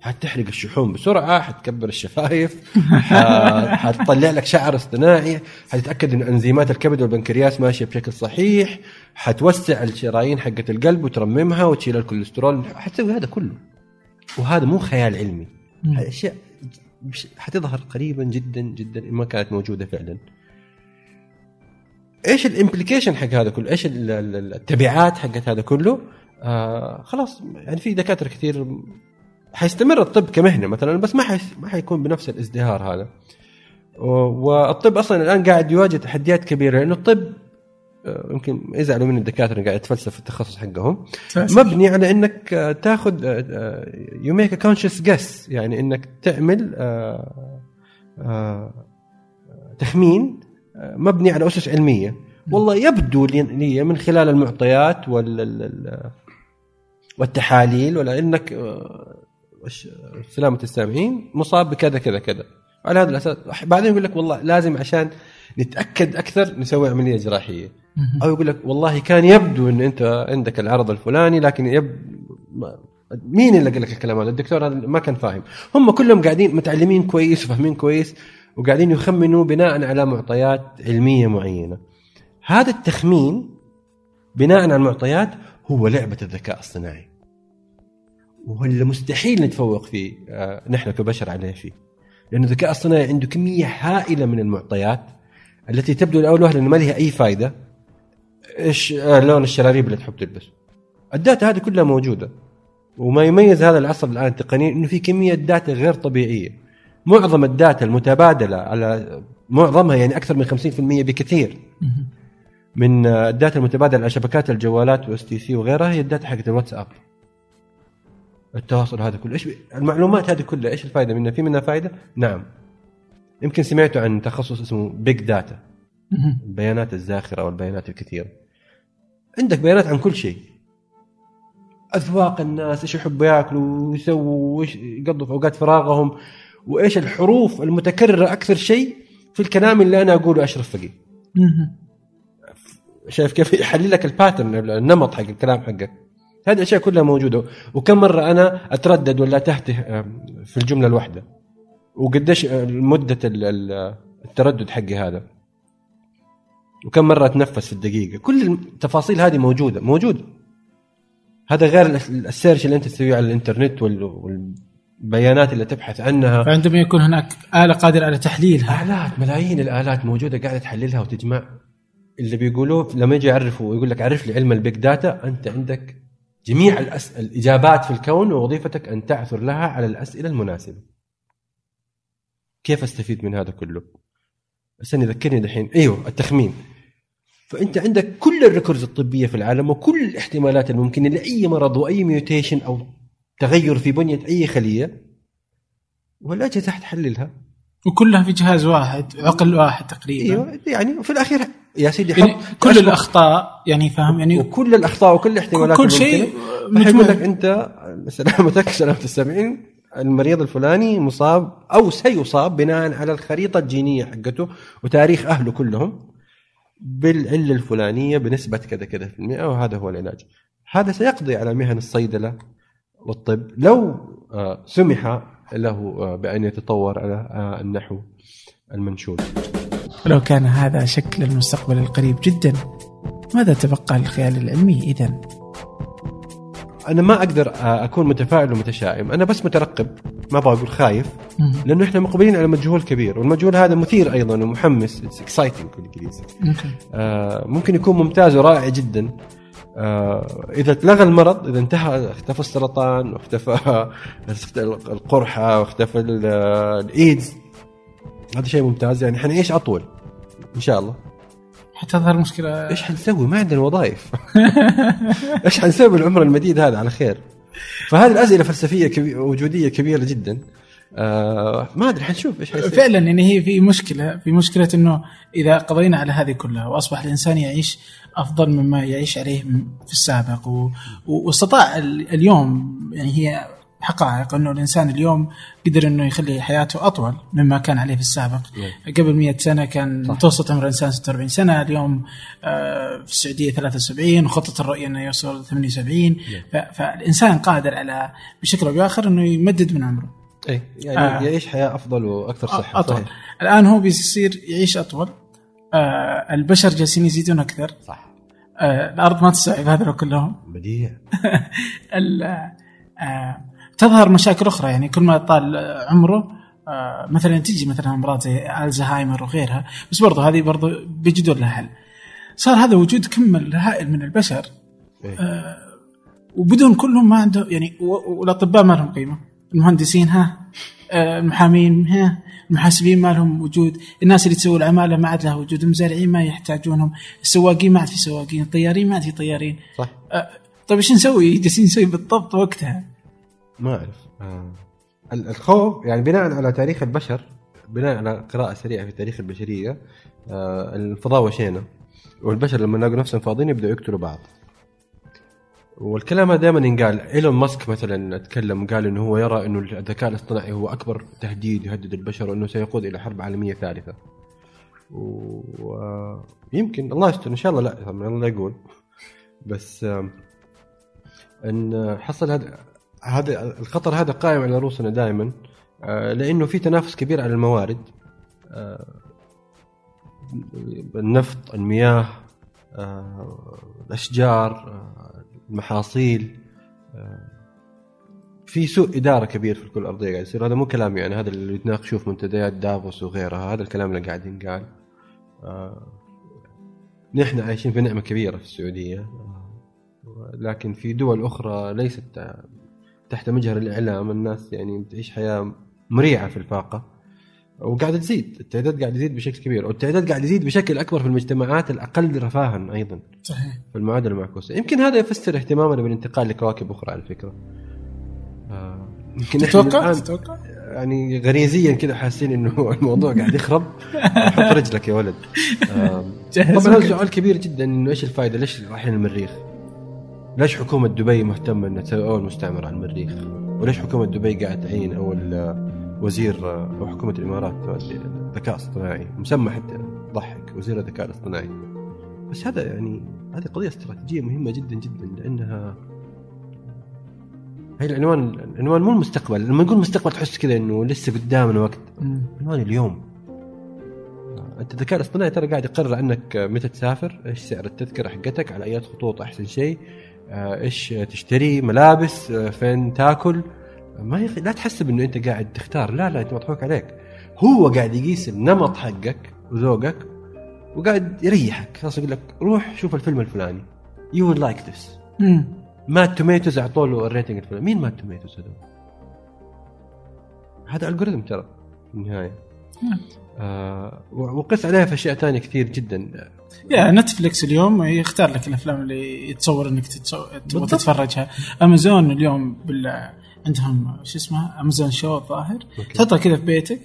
حتحرق الشحوم بسرعة حتكبر الشفايف حتطلع لك شعر اصطناعي حتتأكد إن أنزيمات الكبد والبنكرياس ماشية بشكل صحيح حتوسع الشرايين حقة القلب وترممها وتشيل الكوليسترول. حتسوي هذا كله. وهذا مو خيال علمي. أشياء حتظهر قريبا جدا جدا إن ما كانت موجودة فعلا. إيش ال implication حق هذا كله؟ إيش ال- ال- التبعات حقت هذا كله؟ آه خلاص يعني في دكاترة كثير حيستمر الطب كمهنة مثلا بس ما حي ما حيكون بنفس الازدهار هذا. والطب أصلا الآن قاعد يواجه تحديات كبيرة لأنه الطب آه، يمكن يزعلوا من الدكاترة قاعد يتفلسف في التخصص حقهم مبني على إنك آه، تاخذ you make conscious guess يعني إنك تعمل آه، تخمين مبني على أسس علمية. والله يبدو لي من خلال المعطيات وال ال- ال- والتحاليل ولا إنك آه، سلامة السامعين مصاب بكذا كذا كذا. على هذا الأساس بعدين يقول لك والله لازم عشان نتأكد أكثر نسوي عملية جراحيه. أو يقول لك والله كان يبدو إن أنت عندك العرض الفلاني لكن يب مين اللي قال لك الكلام هذا؟ الدكتور هذا ما كان فاهم، هم كلهم قاعدين متعلمين كويس وفاهمين كويس. وقاعدين يخمنوا بناء على معطيات علمية معينة. هذا التخمين بناء على المعطيات هو لعبة الذكاء الصناعي. وهو اللي مستحيل نتفوق فيه آه، نحن كبشر عليه فيه. لأنه الذكاء الصناعي عنده كمية هائلة من المعطيات التي تبدو لأول وهله ما لها أي فائده إيش آه، لون الشراريب اللي تحب تلبس ال data هذه كلها موجودة وما يميز هذا العصر الان التقني إنه في كمية data غير طبيعية معظم ال data المتبادلة على معظمها يعني أكثر من 50% بكثير. من ال data المتبادلة على شبكات الجوالات واس تي سي وغيرها هي ال data حقت الواتساب. التواصل هذا كله. إيش المعلومات هذه كلها إيش الفائده منها؟ في منها فائده نعم. يمكن سمعتوا عن تخصص اسمه big data. البيانات الزاخرة والبيانات الكثيرة. عندك بيانات عن كل شيء. أذواق الناس إيش يحبوا ياكلوا ويسووا وإيش يقضوا في أوقات فراغهم. وإيش الحروف المتكررة أكثر شيء في الكلام اللي أنا أقوله أشرف فقيه. شايف كيف يحلل لك ال pattern النمط حق الكلام حقك هذه الاشياء كلها موجودة. وكم مرة أنا أتردد ولا تهته في الجملة الواحدة. وقديش آه، مدة ال- ال- التردد حقي هذا. وكم مرة أتنفس في الدقيقة. كل التفاصيل هذه موجودة موجوده هذا غير ال- ال search اللي أنت تسويه على الإنترنت وال- والبيانات اللي تبحث عنها. فعندما يكون هناك آلة قادرة على تحليلها. آلات ملايين الآلات موجودة قاعدة تحللها وتجمع. اللي بيقولوه لما يجي يعرفوا ويقول لك عرف لي علم ال big data أنت عندك جميع الأس... الإجابات في الكون ووظيفتك أن تعثر لها على الأسئلة المناسبة. كيف أستفيد من هذا كله؟ بس أنا ذكرني دحين. أيوه التخمين. فأنت عندك كل ال records الطبية في العالم وكل الاحتمالات الممكنة لأي مرض وأي mutation أو تغير في بنية أي خلية والأجهزة حتحللها وكلها في جهاز واحد عقل واحد تقريبا. أيوه يعني وفي الأخير يا سيدي يعني كل أشبه- الأخطاء يعني فاهم؟ يعني وكل الأخطاء وكل الاحتمالات كل شيء. يقول لك. أنت سلامتك سلامة السامعين. المريض الفلاني مصاب أو سيصاب بناء على الخريطة الجينية حقته وتاريخ أهله كلهم بالعلة الفلانية بنسبة كذا كذا في المئة وهذا هو العلاج. هذا سيقضي على مهن الصيدلة. والطب لو آه، سمح له آه، بأن يتطور على آه، النحو المنشود. لو كان هذا شكل المستقبل القريب جدا ماذا تبقى للخيال العلمي اذا؟ أنا ما أقدر أكون متفائل ومتشائم. أنا بس مترقب ما أبغى أقول خايف لأنه إحنا مقبلين على مجهول كبير. والمجهول هذا مثير أيضا ومحمس. It's exciting بالانجليزي ممكن. آه ممكن يكون ممتاز ورائع جدا. إذا اتلغى المرض إذا انتهى اختفى السرطان واختفى القرحة واختفى ال- الإيدز. هذا شيء ممتاز. يعني حنعيش أطول؟ إن شاء الله. حتظهر مشكلة. إيش حنسوي؟ ما عندنا وظائف. إيش حنسوي بالعمر المديد هذا؟ على خير. فهذه الأسئلة فلسفية كبي... وجودية كبيرة جدا. آه ما أدري حنشوف إيش حيصير. فعلا يعني هي في مشكلة في مشكلة إنه إذا قضينا على هذه كلها وأصبح الإنسان يعيش أفضل مما يعيش عليه في السابق واستطاع ال- اليوم يعني هي حقائق أنه الإنسان اليوم قدر أنه يخلي حياته أطول مما كان عليه في السابق نعم. قبل 100 سنة كان صح. متوسط عمر الإنسان 46 سنة اليوم آه، في السعودية 73 وخطه الرؤية أنه يوصل 78 ف... فالإنسان قادر على بشكل أو بآخر أنه يمدد من عمره اي يعني آه. آه. يعيش حياة أفضل وأكثر صحة أطول صحيح. الآن هو بيصير يعيش أطول آه البشر جالسين يزيدون أكثر. صح. آه الأرض ما تستوعب هذول كلهم. بديع آه تظهر مشاكل أخرى. يعني كل ما طال عمره آه مثلا تجي مثلا امراض زي ألزهايمر وغيرها بس برضو هذه برضو بيجدون لها حل صار هذا وجود كم هائل من البشر. إيه. وبدون كلهم ما عنده يعني والأطباء ما لهم قيمة. المهندسين ها آه، المحامين ها المحاسبين ما لهم وجود. الناس اللي تسوي العمالة ما عاد لها وجود. المزارعين ما يحتاجونهم. السواقين ما عاد في سواقين. الطيارين ما عاد في طيارين. صح. آه، طيب إيش نسوي؟ جالسين نسوي بالضبط وقتها. ما أعرف. آه. ال- الخوف يعني بناء على تاريخ البشر بناء على قراءة سريعة في تاريخ البشرية آه الفضاء وشينا. والبشر لما يلاقوا نفسهم فاضيين يبدأوا يقتلوا بعض. والكلام هذا دائما ينقال. إيلون ماسك مثلا تكلم قال إنه هو يرى إنه الذكاء الاصطناعي هو أكبر تهديد يهدد البشر وإنه سيقود إلى حرب عالمية ثالثة. ويمكن الله يستر. إن شاء الله لا الله يقول. بس إن حصل هذا هذا الخطر هذا قائم على رؤوسنا دائما لأنه في تنافس كبير على الموارد. النفط المياه الأشجار المحاصيل آه، في سوء إدارة كبير في الكره الارضيه قاعد يصير. هذا مو كلام يعني هذا اللي يتناقشوه في منتديات دافوس وغيرها هذا الكلام اللي قاعد ينقال. آه، نحن عايشين في نعمة كبيرة في السعودية آه، لكن في دول أخرى ليست تحت مجهر الإعلام. الناس يعني بتعيش حياة مريعة في الفاقة. وقاعد تزيد التعداد قاعد يزيد بشكل كبير والتعداد قاعد يزيد بشكل أكبر في المجتمعات الأقل رفاها أيضا. صحيح. في المعادلة المعكوسة. يمكن هذا يفسر اهتمامنا بالانتقال لكواكب أخرى على فكرة. آه، يمكن تتوقع تتوقع؟ يعني غريزيا كذا حاسين إنه الموضوع قاعد يخرب. حط رجلك يا ولد. جهز طبعا هذا. سؤال كبير جدا إنه إيش الفائده ليش رايحين المريخ؟ ليش حكومة دبي مهتمة إنها تسوي أول مستعمرة على المريخ؟ وليش حكومة دبي قاعد تعين أول آه، وزير حكومة الإمارات ذكاء اصطناعي مسمى حتى ضحك وزير الذكاء الاصطناعي. بس هذا يعني هذه قضية استراتيجية مهمة جدا جدا لأنها هي العنوان العنوان مو المستقبل. لما نقول مستقبل تحس كذا إنه لسه قدامنا وقت. عنوان اليوم. أنت الذكاء الاصطناعي ترى قاعد يقرر عنك متى تسافر إيش سعر التذكرة حقتك على أي خطوط احسن شيء إيش تشتري ملابس فين تاكل. ما يخ... لا تحسب انه أنت قاعد تختار لا لا أنت مضحوك عليك هو قاعد يقيس النمط حقك وذوقك وقاعد يريحك خلاص يقول لك روح شوف الفيلم الفلاني you will like this. Rotten Tomatoes اعطوا له ال rating الفلاني مين Rotten Tomatoes هذول؟ هذا algorithm ترى في النهاية. آه وقس عليها في أشياء ثانية كثير جدا يا نتفلكس اليوم يختار لك الأفلام اللي يتصور إنك. تبغى. تتفرجها امازون اليوم بال... عندهم شو اسمه امازون شو الظاهر. تحطها كذا في بيتك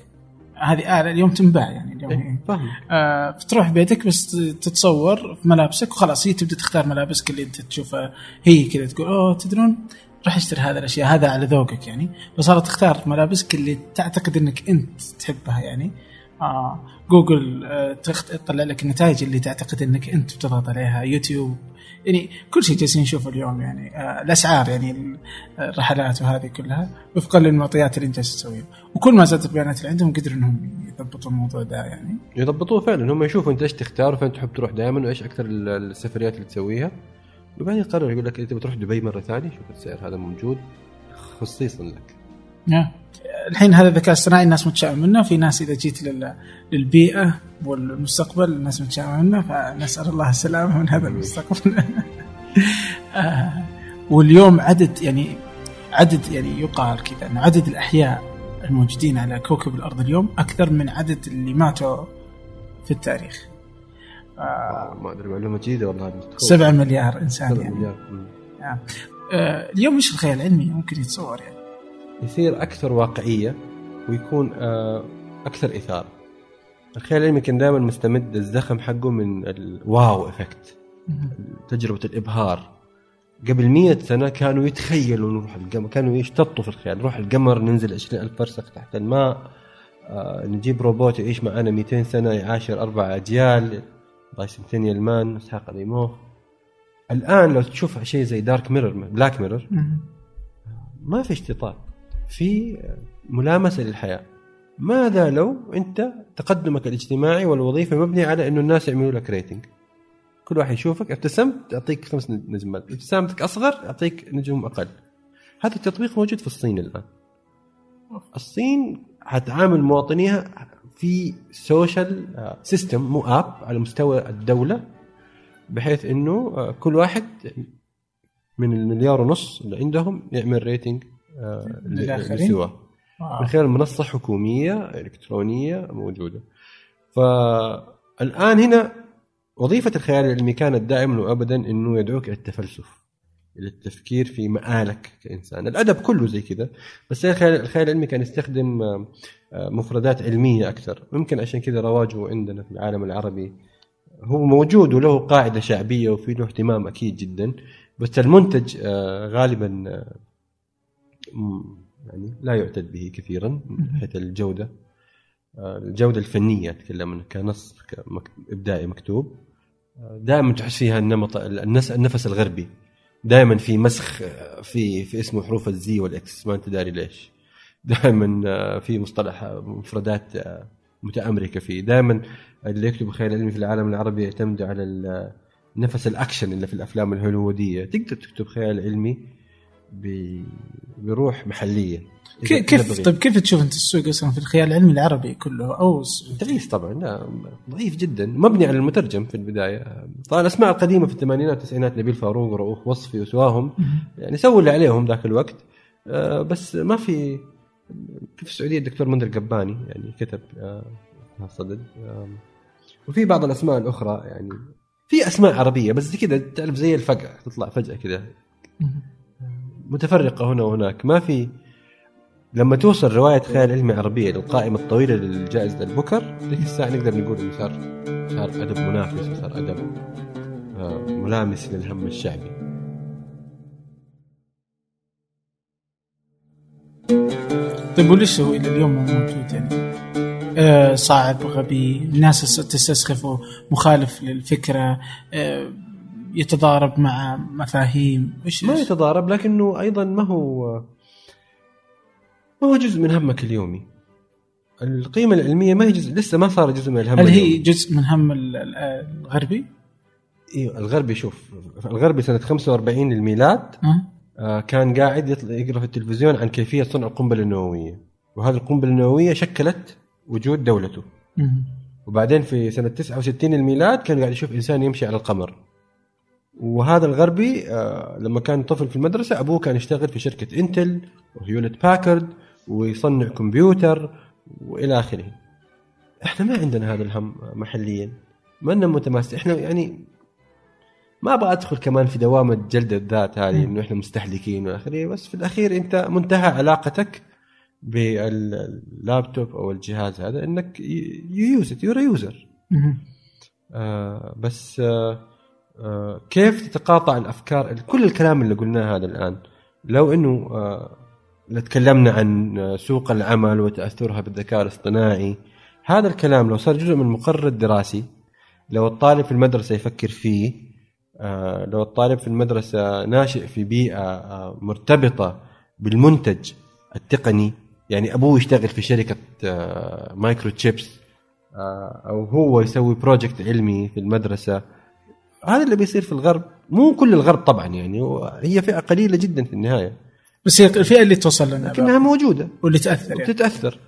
هذه آلة اليوم تنباع يعني اليوم. إيه، فاهم آه بتروح بيتك بس تتصور في ملابسك وخلاص هي تبدأ تختار ملابسك اللي انت تشوفها هي كذا تقول أوه تدرون راح اشتري هذا الأشياء هذا على ذوقك يعني فصارت تختار ملابسك اللي تعتقد إنك أنت تحبها يعني آه جوجل آه. تطلع لك النتائج اللي تعتقد إنك أنت بتضغط عليها يوتيوب يعني كل شيء جالسين نشوفه اليوم يعني آه الأسعار يعني ال- الرحلات وهذه كلها وفقا للمعطيات اللي انت تسويها. وكل ما زادت البيانات اللي عندهم قدروا إنهم يضبطوا الموضوع ده يعني. يضبطوه فعلا. هم يشوفوا انت إيش تختار وفين تحب تروح دائما وإيش أكثر ال- السفريات اللي تسويها. وبعدين يقرر يقول لك انت بتروح دبي مرة ثانية شوف السعر هذا موجود خصيصا لك. الحين هذا الذكاء الاصطناعي الناس متشائمه منه. في ناس إذا جيت لل... للبيئة والمستقبل الناس متشائمة منه. فنسأل الله السلامة من هذا المستقبل. آه، واليوم عدد يعني عدد يعني يقال كذا انه عدد الأحياء الموجودين على كوكب الأرض اليوم أكثر من عدد اللي ماتوا في التاريخ. آه، ما أدري معلومة جديدة والله. هذه سبعة مليار إنسان سبعة يعني. مليار. آه، اليوم إيش الخيال العلمي ممكن يتصور يعني. يصير أكثر واقعية ويكون آه، أكثر إثارة. الخيال العلمي كان دائما مستمد الزخم حقه من الواو إفكت تجربة الإبهار. قبل مية سنة كانوا يتخيلوا نروح القمر كانوا يشتطوا في الخيال. نروح القمر ننزل 20 ألف فرسخ تحت الماء آه نجيب روبوت يعيش معنا 200 سنة يعاشر أربع أجيال Bicentennial Man إسحاق أزيموف الآن لو تشوف شيء زي Dark Mirror Black Mirror. ما في اشتطاط. في ملامسة للحياة. ماذا لو أنت تقدمك الاجتماعي والوظيفي مبني على انه الناس يعملوا لك rating كل واحد يشوفك ابتسمت يعطيك خمس نجمات ابتسامتك أصغر يعطيك نجوم أقل. هذا التطبيق موجود في الصين الآن. الصين حتعامل مواطنيها في social system مو أب على مستوى الدولة بحيث إنه كل واحد من المليار ونص اللي عندهم يعمل rating آه، للآخرين. لسواه من خلال منصة حكومية إلكترونية موجودة. فالآن هنا وظيفة الخيال العلمي كانت دائما وابدا إنه يدعوك إلى التفلسف إلى التفكير في مآلك كإنسان. الأدب كله زي كذا بس الخيال الخيال العلمي كان يستخدم آه، آه، مفردات علمية أكثر. ممكن عشان كذا رواجه عندنا في العالم العربي هو موجود وله قاعدة شعبية وفي له اهتمام أكيد جدا بس المنتج آه، غالبا آه، يعني لا يعتد به كثيرا من حيث الجودة. آه، الجودة الفنية أتكلم كنص إبداعي مكتوب. دائما تحس فيها النمط النفس الغربي. دائما في مسخ آه، في في اسمه حروف ال Z وال X ما أنت داري ليش. دائما آه، في مصطلح آه، مفردات آه، متأمركة فيه. دائما اللي يكتبوا خيال علمي في العالم العربي يعتمدوا على نفس الأكشن اللي في الأفلام الهوليوودية. تقدر تكتب خيال علمي بروح محليه كيف بغيت. طيب كيف تشوف أنت السوق أصلا في الخيال العلمي العربي كله؟ أو ضعيف طبعا لا ضعيف جدا. مبني على المترجم في البداية. طبعا الأسماء القديمة في الثمانينات والتسعينات نبيل فاروق ورؤوف وصفي وسواهم. يعني سووا اللي عليهم ذاك الوقت. آه، بس ما في في السعودية الدكتور منذر قباني يعني كتب آه، الصدد آم، وفي بعض الأسماء الأخرى يعني. في أسماء عربية بس كذا تعرف زي الفقع تطلع فجأة كذا متفرقة هنا وهناك ما في لما توصل رواية خيال علمي عربية للقائمة الطويلة للجائزة البوكر ذيك الساعة نقدر نقول إنه صار صار أدب منافس وصار أدب آه، ملامس للهم الشعبي طيب وليش هو إلى اليوم مو موجود يعني؟ آه صعب غبي الناس تس- تستسخفه مخالف للفكرة آه يتضارب مع مفاهيم إيش ما؟ يتضارب لكنه أيضا ما هو ما هو جزء من همك اليومي القيمة العلمية ما هي جزء لسه ما صار جزء من الهم هل هي اليومي. جزء من هم ال- ال- الغربي؟ أيوه الغربي شوف الغربي سنة 45 للميلاد أه؟ آه، كان قاعد يقرأ في التلفزيون عن كيفية صنع القنبلة النووية وهذه القنبلة النووية شكلت وجود دولته مم. وبعدين في سنة 69 الميلاد كان قاعد يشوف إنسان يمشي على القمر وهذا الغربي آه، لما كان طفل في المدرسة أبوه كان يشتغل في شركة انتل وهيولت باكرد ويصنع كمبيوتر وإلى آخره. إحنا ما عندنا هذا الهم محليا. ما لنا متماسك إحنا يعني ما أبغى أدخل كمان في دوامة جلد الذات هذه إنه إحنا مستهلكين وإلى آخره. بس في الأخير أنت منتهى علاقتك باللابتوب أو الجهاز هذا إنك use it you're user. آه بس آه كيف تتقاطع الأفكار كل الكلام اللي قلناه هذا الآن؟ لو إنه آه تكلمنا عن آه، سوق العمل وتأثرها بالذكاء الاصطناعي هذا الكلام لو صار جزء من المقرر الدراسي لو الطالب في المدرسة يفكر فيه آه لو الطالب في المدرسة ناشئ في بيئة مرتبطة بالمنتج التقني يعني أبوه يشتغل في شركة microchips أو هو يسوي project علمي في المدرسة هذا اللي بيصير في الغرب. مو كل الغرب طبعا يعني هي فئة قليلة جدا في النهاية. بس هي الفئة اللي توصل لنا لكنها موجودة. واللي تأثر يعني. وتتأثر.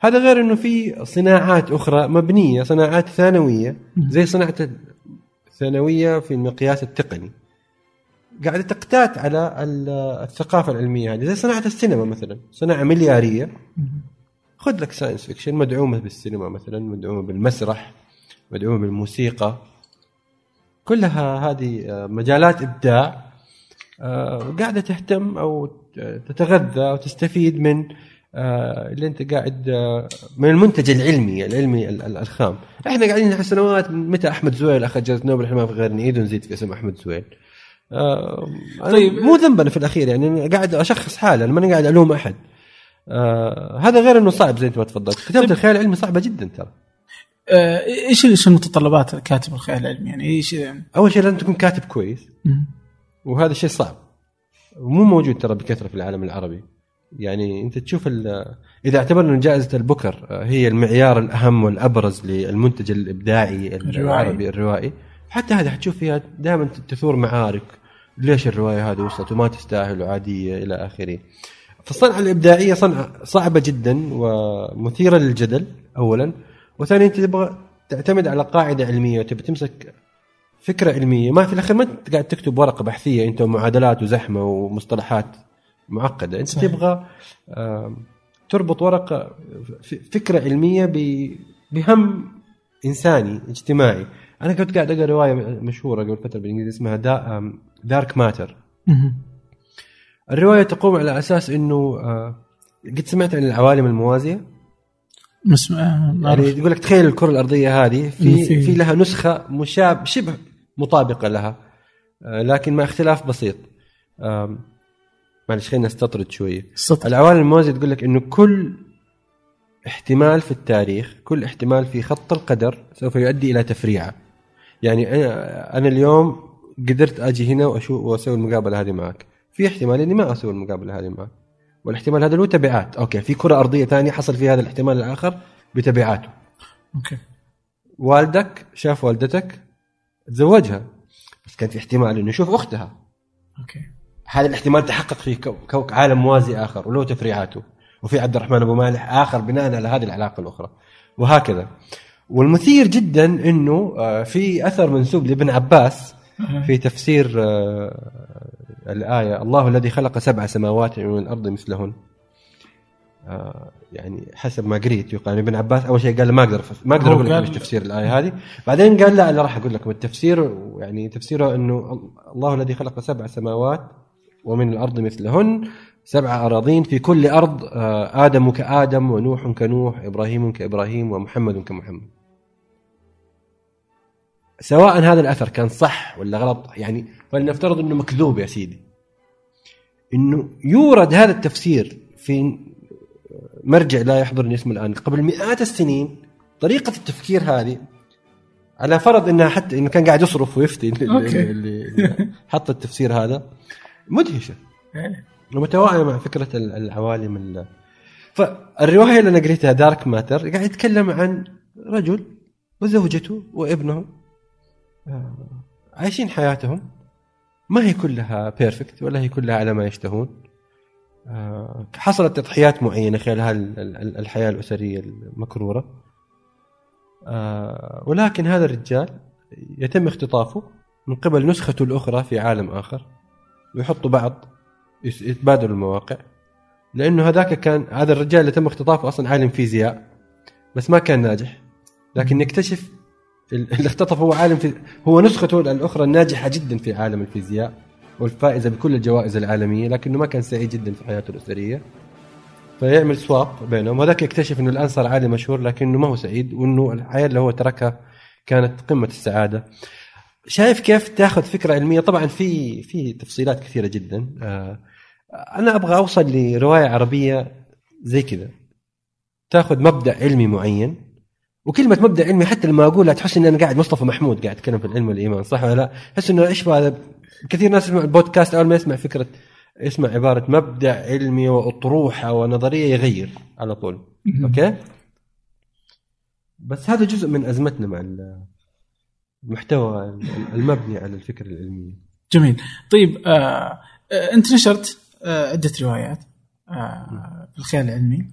هذا غير إنه في صناعات أخرى مبنية صناعات ثانوية زي صناعة الثانوية في المقياس التقني. قاعدة تقتات على ال- الثقافة العلمية هذه زي صناعة السينما مثلا. صناعة مليارية. خذ لك science fiction مدعومة بالسينما مثلا مدعومة بالمسرح مدعومة بالموسيقى. كلها هذه آه، مجالات إبداع آه، قاعدة تهتم أو تتغذى أو تستفيد من آه، اللي أنت قاعد من المنتج العلمي العلمي ال- ال- الخام. إحنا قاعدين نحس سنوات من متى أحمد زويل أخذ جائزة نوبل إحنا ما في غير نعيد ونزيد في اسم أحمد زويل. آه، طيب. مو ذنبنا في الأخير يعني أنا قاعد أشخص حالي أنا ماني قاعد ألوم أحد. آه هذا غير إنه صعب زي أنت ما تفضلت. كتابه طيب. الخيال العلمي صعبة جدا ترى. إيش إيش المتطلبات كاتب الخيال العلمي؟ يعني إيش أول شيء لازم تكون كاتب كويس. وهذا الشيء صعب. ومو موجود ترى بكثرة في العالم العربي. يعني أنت تشوف إذا اعتبرنا إن جائزة البوكر آه، هي المعيار الأهم والأبرز للمنتج الإبداعي الروائي. العربي الروائي. حتى هذا حتشوف فيها دائما تثور معارك. ليش الرواية هذه وصلت وما تستاهل وعادية إلى آخره. فالصنعة الإبداعية صنعة صعبة جدا ومثيرة للجدل اولا. وثانيا أنت تبغى تعتمد على قاعدة علمية وتبي تمسك فكرة علمية. ما في الأخير ما أنت قاعد تكتب ورقة بحثية أنت ومعادلات وزحمة ومصطلحات معقدة. أنت صحيح. تبغى تربط ورقة فكرة علمية بهم إنساني اجتماعي. أنا كنت قاعد أقرأ رواية مشهورة قبل فترة بالإنجليزي اسمها دا دارك ماتر. الرواية تقوم على أساس إنه آه، قد سمعت عن العوالم الموازية؟ مس... آه، يعني. يقول لك تخيل الكرة الأرضية هذه في في- في لها نسخة مشابه شبه مطابقة لها آه، لكن مع اختلاف بسيط. معلش خلينا نستطرد شوية. العوالم الموازيه تقول لك إنه كل احتمال في التاريخ كل احتمال في خط القدر سوف يؤدي إلى تفريعة. يعني أنا أنا اليوم قدرت أجي هنا واشوف وأسوي المقابلة هذه معك. في احتمال إني ما أسوي المقابلة هذه معك. والاحتمال هذا له تبعات. okay في كرة أرضية ثانية حصل فيها هذا الاحتمال الآخر بتبعاته. okay. والدك شاف والدتك تزوجها بس كان في احتمال إنه يشوف أختها. okay. هذا الاحتمال تحقق في كو كو عالم موازي آخر وله تفريعاته. وفي عبد الرحمن أبو مالح آخر بناء على هذه العلاقة الأخرى. وهكذا. والمثير جدا إنه آه، في أثر منسوب لابن عباس في تفسير الآية الله الذي خلق سبع سماوات ومن الأرض مثلهن. آه، يعني حسب ما قريت يقال ابن عباس أول شيء قال ما أقدر ما أقدر أقول قال- إيش تفسير الآية هذه. بعدين قال لا أنا راح أقول لكم التفسير يعني تفسيره إنه الله الذي خلق سبع سماوات ومن الأرض مثلهن سبع أراضين في كل أرض آه، آدم كآدم ونوح كنوح إبراهيم كإبراهيم ومحمد كمحمد. سواء هذا الأثر كان صح ولا غلط يعني فلنفترض إنه مكذوب يا سيدي. إنه يورد هذا التفسير في مرجع لا يحضرني اسمه الآن قبل مئات السنين طريقة التفكير هذه على فرض إنها حتى إنه كان قاعد يصرف ويفتي اللي, okay. اللي, حط التفسير هذا. مدهشة. ومتوائمه مع فكرة ال- العوالم ال- فالرواية اللي أنا قريتها Dark Matter قاعد يتكلم عن رجل وزوجته وابنه عايشين حياتهم. ما هي كلها بيرفكت ولا هي كلها على ما يشتهون. آه، حصلت تضحيات معينة خلال الحياة الأسرية المكرورة. آه، ولكن هذا الرجال يتم اختطافه من قبل نسخته الأخرى في عالم آخر ويحطوا بعض يتبادلوا المواقع لأنه هذاك كان هذا الرجال اللي تم اختطافه أصلا عالم فيزياء بس ما كان ناجح. لكن نكتشف ال- اللي اختطف هو عالم في هو نسخته الأخرى الناجحه جدا في عالم الفيزياء والفائزة بكل الجوائز العالمية لكنه ما كان سعيد جدا في حياته الأسرية. فيعمل سواب بينهم وذاك يكتشف إنه الآن صار عالم مشهور لكنه ما هو سعيد وإنه الحياة اللي هو تركها كانت قمة السعادة. شايف كيف تاخذ فكرة علمية؟ طبعا في في تفصيلات كثيرة جدا. آه، أنا أبغى أوصل لرواية عربية زي كذا. تاخذ مبدأ علمي معين وكلمة مبدأ علمي حتى لما أقولها تحس ان أنا قاعد مصطفى محمود قاعد أتكلم في العلم والإيمان صح ولا لا؟ تحس إنه إيش هذا؟ كثير ناس يسمع البودكاست أول ما يسمع فكرة يسمع عبارة مبدأ علمي وأطروحة ونظرية يغير على طول. أوكي؟ بس هذا جزء من أزمتنا مع ال- المحتوى المبني على الفكرة العلميه جميل. طيب آه آه أنت نشرت آه عدة روايات آه في الخيال العلمي.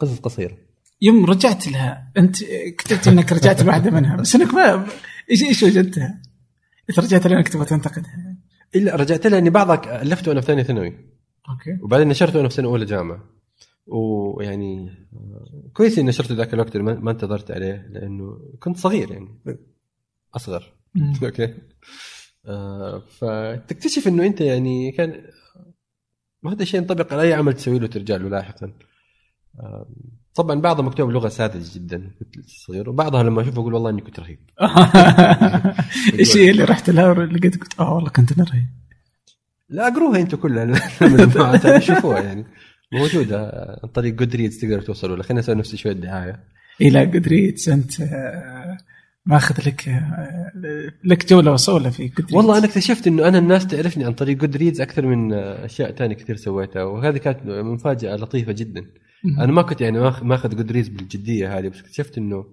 قصص قصيرة. يوم رجعت لها. أنت كتبت إنك رجعت لواحده منها بس إنك ما إيش إيش وجدتها؟ إذا رجعت لها انك تبغى تنتقدها إلا رجعت لها إني بعضها ألفت وأنا في ثانية ثانوي. أوكي. وبعدين نشرته وأنا في سنة أولى جامعة. ويعني كويس إني نشرته ذاك الوقت ما انتظرت عليه لأنه كنت صغير يعني. أصغر. okay. آه فتكتشف إنه أنت يعني كان وهذا الشيء ينطبق على أي عمل تسوي له ترجع له لاحقا. آه طبعا بعضها مكتوب بلغة ساذجه جدا كنت صغير وبعضها لما أشوفه أقول والله إني كنت رهيب. إيش هي اللي رحت لها ولقيت قلت آه والله كنت أنا رهيب. لا أقروها أنتم كلها شوفوها يعني. موجودة. عن طريق Goodreads تقدروا توصلوا لها خلينا نسوي نفس شوية دعاية. اي لا Goodreads أنت آه، ماخذ لك آه، لك جولة وصولة في Goodreads والله أنا اكتشفت إنه أنا الناس تعرفني عن طريق Goodreads أكثر من أشياء ثانية كثير سويتها وهذه كانت مفاجأة لطيفة جدا. أنا ما كنت يعني ماخ- ماخذ Goodreads بالجدية هذه بس اكتشفت إنه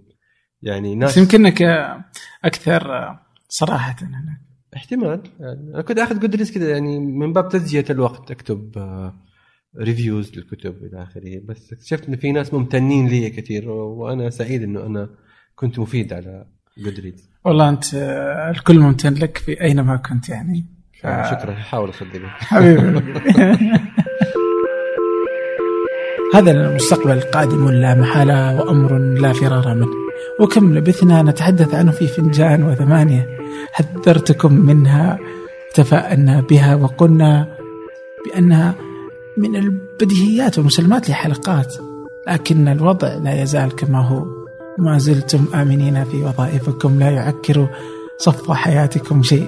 يعني بس ناس يمكنك آه، أكثر آه، صراحة هناك احتمال. يعني أنا كنت أخذ Goodreads كذا يعني من باب تزجيه الوقت أكتب reviews للكتب إلى آخره. بس اكتشفت انه في ناس ممتنين لي كثير وأنا سعيد إنه أنا كنت مفيد على Goodreads والله أنت آه، الكل ممتن لك في أينما كنت يعني. ف- شكرا. حاول أصدقك. حبيبي. هذا المستقبل القادم لا محالة وأمر لا فرار منه. وكم لبثنا نتحدث عنه في فنجان وثمانية. حذرتكم منها تفاءلنا بها وقلنا بأنها من البديهيات والمسلمات لحلقات. لكن الوضع لا يزال كما هو. ما زلتم آمنين في وظائفكم لا يعكر صفو حياتكم شيء.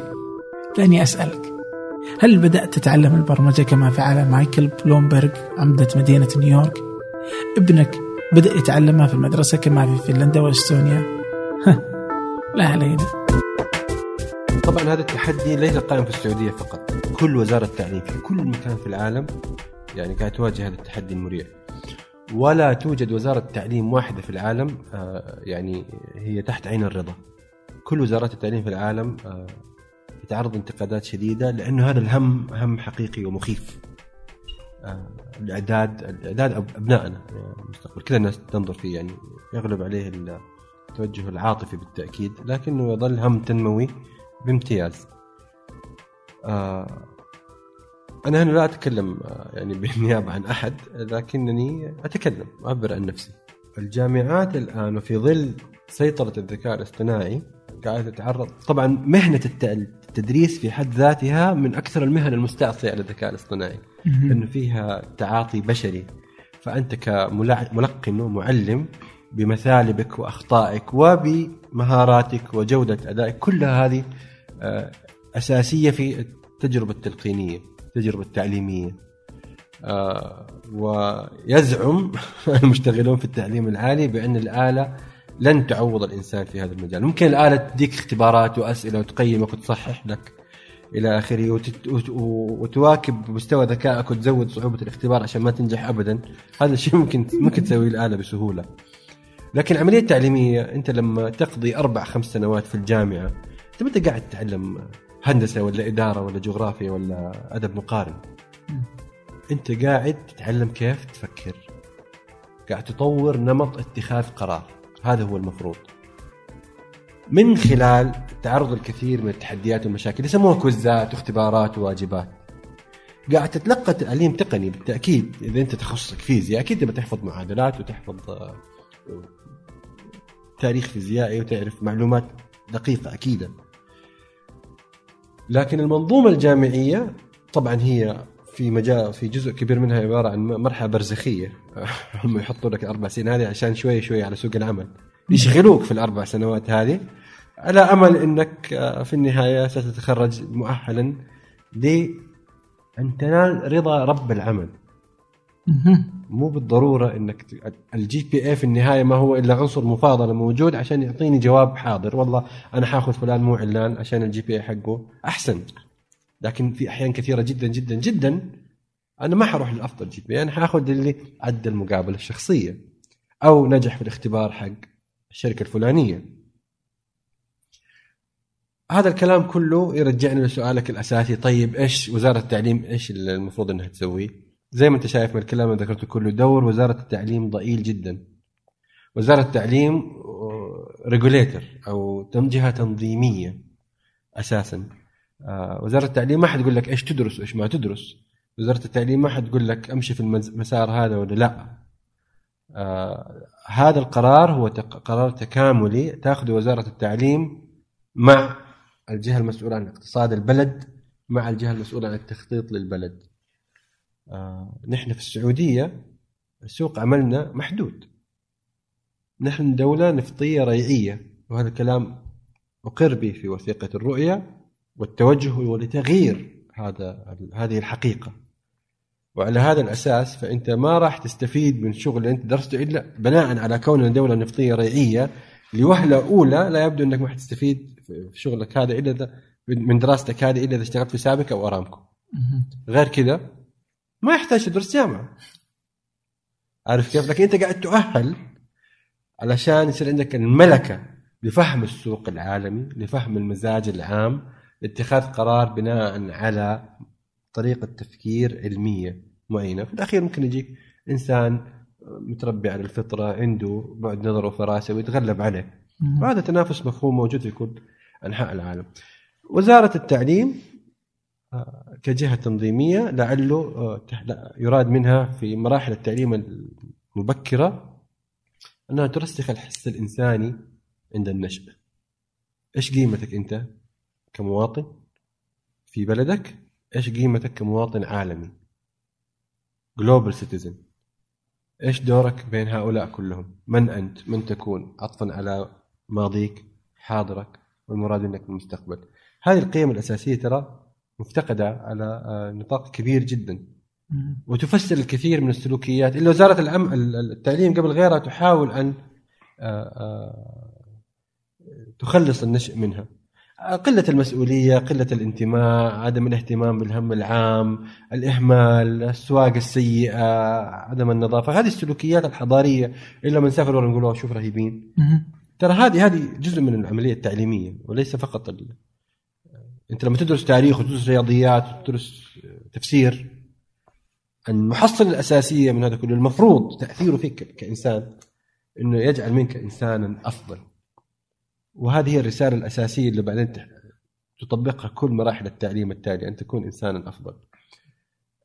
دعني أسألك هل بدأت تتعلم البرمجة كما فعل مايكل بلومبرغ عمدة مدينة نيويورك؟ ابنك بدأ يتعلمها في المدرسة كما في فنلندا وإستونيا؟ لا علينا طبعا هذا التحدي ليس قائم في السعودية فقط كل وزارة تعليم في كل مكان في العالم يعني قاعد تواجه هذا التحدي المريع ولا توجد وزارة تعليم واحدة في العالم آه، يعني هي تحت عين الرضا كل وزارات التعليم في العالم يتعرض انتقادات شديدة لأنه هذا الهم هم حقيقي ومخيف. آه، الأعداد الأعداد أبنائنا المستقبل كل الناس تنظر فيه يعني يغلب عليه التوجه العاطفي بالتأكيد لكنه يظل هم تنموي بامتياز. آه أنا هنا لا أتكلم آه، يعني بالنيابة عن أحد لكنني أتكلم أعبر عن نفسي. الجامعات الآن وفي ظل سيطرة الذكاء الاصطناعي قاعدة تتعرض. طبعا مهنة التدريس في حد ذاتها من أكثر المهن المستعصية على الذكاء الاصطناعي لأنه فيها تعاطي بشري. فأنت كملقن ومعلم بمثالبك وأخطائك وبمهاراتك وجودة أدائك كلها هذه آه، أساسية في التجربة التلقينية التجربة التعليمية. آه، ويزعم المشتغلون في التعليم العالي بأن الآلة لن تعوض الإنسان في هذا المجال. ممكن الاله تديك اختبارات وأسئلة وتقيمك وتصحح لك إلى آخره وتت... وت- وتواكب مستوى ذكائك وتزود صعوبة الاختبار عشان ما تنجح ابدا. هذا الشيء ممكن ممكن تسويه الاله بسهولة. لكن العملية التعليميه أنت لما تقضي أربع خمس سنوات في الجامعة أنت ما انت قاعد تتعلم هندسة ولا إدارة ولا جغرافيا ولا أدب مقارن؟ أنت قاعد تتعلم كيف تفكر. قاعد تطور نمط اتخاذ قرار. هذا هو المفروض. من خلال تعرض الكثير من التحديات والمشاكل يسموها كوزات واختبارات وواجبات. قاعد تتلقى تعليم تقني بالتأكيد إذا أنت تخصصك فيزياء أكيد تبغى تحفظ معادلات وتحفظ آه، تاريخ فيزيائي وتعرف معلومات دقيقة اكيده لكن المنظومة الجامعية طبعا هي في مجال في جزء كبير منها عبارة عن مرحلة برزخية. هم يحطوا لك الأربع سنين هذه عشان شوي شوي على سوق العمل. يشغلوك في الأربع سنوات هذه. على أمل إنك آه، في النهاية ستتخرج مؤهلا لأن تنال رضا رب العمل. مو بالضرورة إنك ال GPA في النهاية ما هو إلا عنصر مفاضله موجود عشان يعطيني جواب حاضر. والله أنا حاخذ فلان مو علان عشان ال GPA حقه أحسن. لكن في أحيان كثيرة جدا جدا جدا أنا ما حروح للافضل GPA أنا حاخذ اللي عدى المقابلة الشخصية أو نجح في الاختبار حق الشركة الفلانية هذا الكلام كله يرجعني لسؤالك الأساسي طيب إيش وزارة التعليم إيش اللي المفروض إنها تسويه؟ زي ما أنت شايف من الكلام اللي ذكرته كله دور وزارة التعليم ضئيل جدا. وزارة التعليم ريجوليتر أو تم- جهه تنظيمية أساسا. آه، وزارة التعليم ما حتقول لك إيش تدرس وإيش ما تدرس. وزارة التعليم ما حتقول لك أمشي في المسار هذا ولا لا. آه، هذا القرار هو تق- قرار تكاملي تأخذه وزارة التعليم مع الجهة المسؤولة عن اقتصاد البلد مع الجهة المسؤولة عن التخطيط للبلد. آه، نحن في السعودية سوق عملنا محدود. نحن دولة نفطية ريعية وهذا الكلام أقر به في وثيقة الرؤية والتوجه هو لتغيير هذا هذه الحقيقة. وعلى هذا الأساس فأنت ما راح تستفيد من الشغل اللي أنت درسته إلا بناء على كوننا دولة نفطية ريعية لوهلة أولى لا يبدو أنك ما حتستفيد في شغلك هذا إلا إذا من دراستك هذه إلا إذا اشتغلت في سابك أو أرامكو. غير كذا ما يحتاج تدرس جامعة. عارف كيف؟ لكن أنت قاعد تؤهل علشان يصير عندك الملكة لفهم السوق العالمي، لفهم المزاج العام، لاتخاذ قرار بناء على طريقة تفكير علمية معينة، في الأخير ممكن يجيك إنسان متربي على الفطرة عنده بعد نظر وفراسة ويتغلب عليه. وهذا تنافس مفهوم موجود في كل أنحاء العالم. وزارة التعليم آه، كجهة تنظيمية لعله آه، يراد منها في مراحل التعليم المبكرة أنها ترسخ الحس الإنساني عند النشء. إيش قيمتك أنت كمواطن في بلدك؟ إيش قيمتك كمواطن عالمي؟ global citizen إيش دورك بين هؤلاء كلهم؟ من أنت؟ من تكون؟ عطفا على ماضيك، حاضرك، والمراد منك في المستقبل. هذه القيم الأساسية ترى مفتقدة على آه، نطاق كبير جدا. وتفسر الكثير من السلوكيات اللي وزارة العم التعليم قبل غيرها تحاول أن آه، آه، تخلص النشء منها قلة المسؤولية قلة الانتماء عدم الاهتمام بالهم العام الإهمال السواقة السيئة عدم النظافة. هذه السلوكيات الحضارية اللي لما نسافر ورا نقول "أوه، شوف رهيبين. ترى هذه هذه جزء من العملية التعليمية وليس فقط ال... أنت لما تدرس تاريخ وتدرس رياضيات وتدرس تفسير المحصله الأساسية من هذا كله المفروض تأثيره فيك ك- كإنسان إنه يجعل منك إنسانا أفضل. وهذه هي الرسالة الأساسية اللي بعدين تطبقها كل مراحل التعليم التالي ان تكون انسانا أفضل.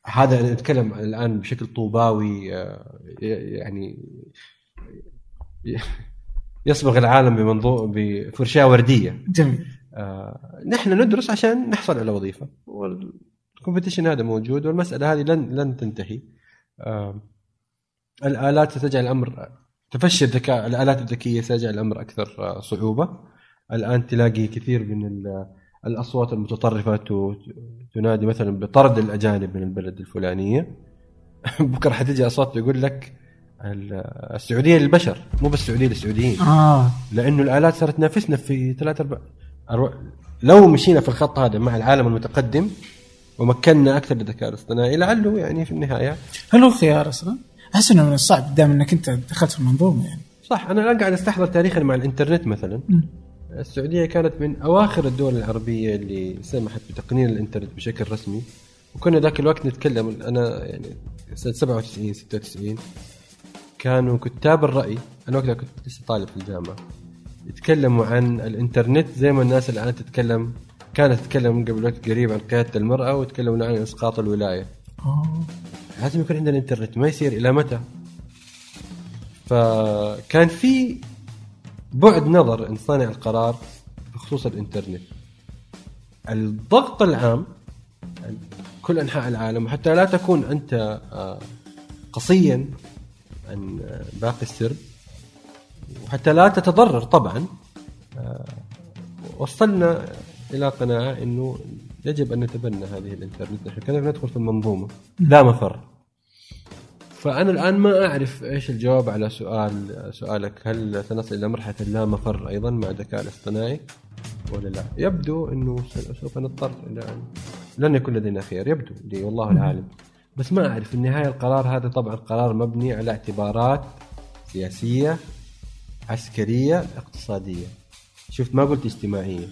هذا نتكلم الآن بشكل طوباوي آه، يعني يصبغ العالم بمنظور بفرشاة وردية. جميل. آه، نحن ندرس عشان نحصل على وظيفة. والكومبetition هذا موجود والمسألة هذه لن لن تنتهي. آه، الآلات ستجعل الأمر تفشي الذكاء الآلات الذكية ستجعل الأمر أكثر آه، صعوبة. الآن تلاقي كثير من ال- الأصوات المتطرفة تنادي مثلا بطرد الأجانب من البلد الفلانية. بكرة حتجي أصوات تقول لك ال- السعودية للبشر مو بس السعودية للسعوديين. آه. لأنه الآلات صارت تنافسنا في ثلاث أربع لو مشينا في الخط هذا مع العالم المتقدم ومكنا أكثر للذكاء الاصطناعي لعله يعني في النهاية هل هو خيار أصلا؟ أحس إنه من الصعب دام إنك أنت دخلت في المنظومة يعني. صح أنا الآن قاعد أستحضر تاريخا مع الإنترنت مثلا. مم. السعودية كانت من أواخر الدول العربية اللي سمحت بتقنين الإنترنت بشكل رسمي. وكنا ذاك الوقت نتكلم أنا يعني سنة 97 96 كانوا كتاب الرأي أنا وقتها كنت لسه طالب في الجامعة يتكلموا عن الإنترنت زي ما الناس الآن تتكلم كانت تتكلم قبل وقت قريب عن قيادة المرأة وتكلموا عن إسقاط الولاية. اوه لازم يكون عندنا انترنت ما يصير إلى متى؟ فكان في بعد نظر عند صانع القرار بخصوص الإنترنت. الضغط العام كل أنحاء العالم وحتى لا تكون أنت آه، قصيا عن آه، باقي السرب وحتى لا تتضرر طبعا آه، وصلنا إلى قناعة إنه يجب أن نتبنى هذه الإنترنت. نحن كذا ندخل في المنظومة. لا مفر. فأنا الآن ما أعرف إيش الجواب على سؤال سؤالك. هل سنصل إلى مرحلة اللا مفر أيضا مع الذكاء الاصطناعي ولا لا؟ يبدو إنه سوف نضطر إلى أن لن يكون لدينا خيار. يبدو لي والله العالم. بس ما أعرف في النهاية القرار هذا طبعا قرار مبني على اعتبارات سياسية عسكرية اقتصادية. شفت ما قلت اجتماعية.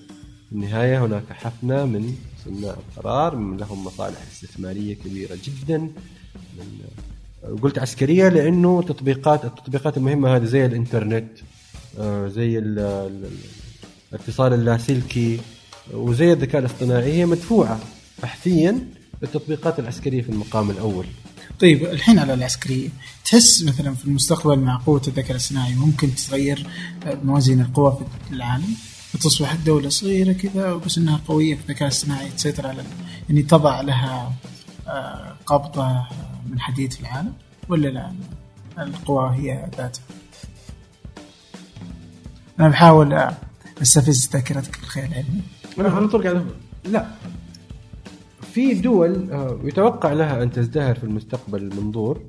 في النهاية هناك حفنة من صناع القرار لهم مصالح استثمارية كبيرة جدا من قلت عسكرية لأنه تطبيقات التطبيقات المهمة هذه زي الإنترنت آه، زي ال- ال- الاتصال اللاسلكي وزي الذكاء الاصطناعي هي مدفوعة بحثيا للتطبيقات العسكرية في المقام الأول. طيب الحين على العسكريه تحس مثلا في المستقبل مع قوة الذكاء الاصطناعي ممكن تتغير موازين القوى في العالم؟ وتصبح الدولة صغيرة كذا بس إنها قوية في الذكاء الاصطناعي تسيطر على يعني تضع لها آه، قبضة من حديد في العالم ولا لا؟ القوى هي ذاتها. أنا بحاول آه، أستفز ذاكرتك بالخيال العلمي. أنا على طول قاعد لا. في دول آه، يتوقع لها أن تزدهر في المستقبل المنظور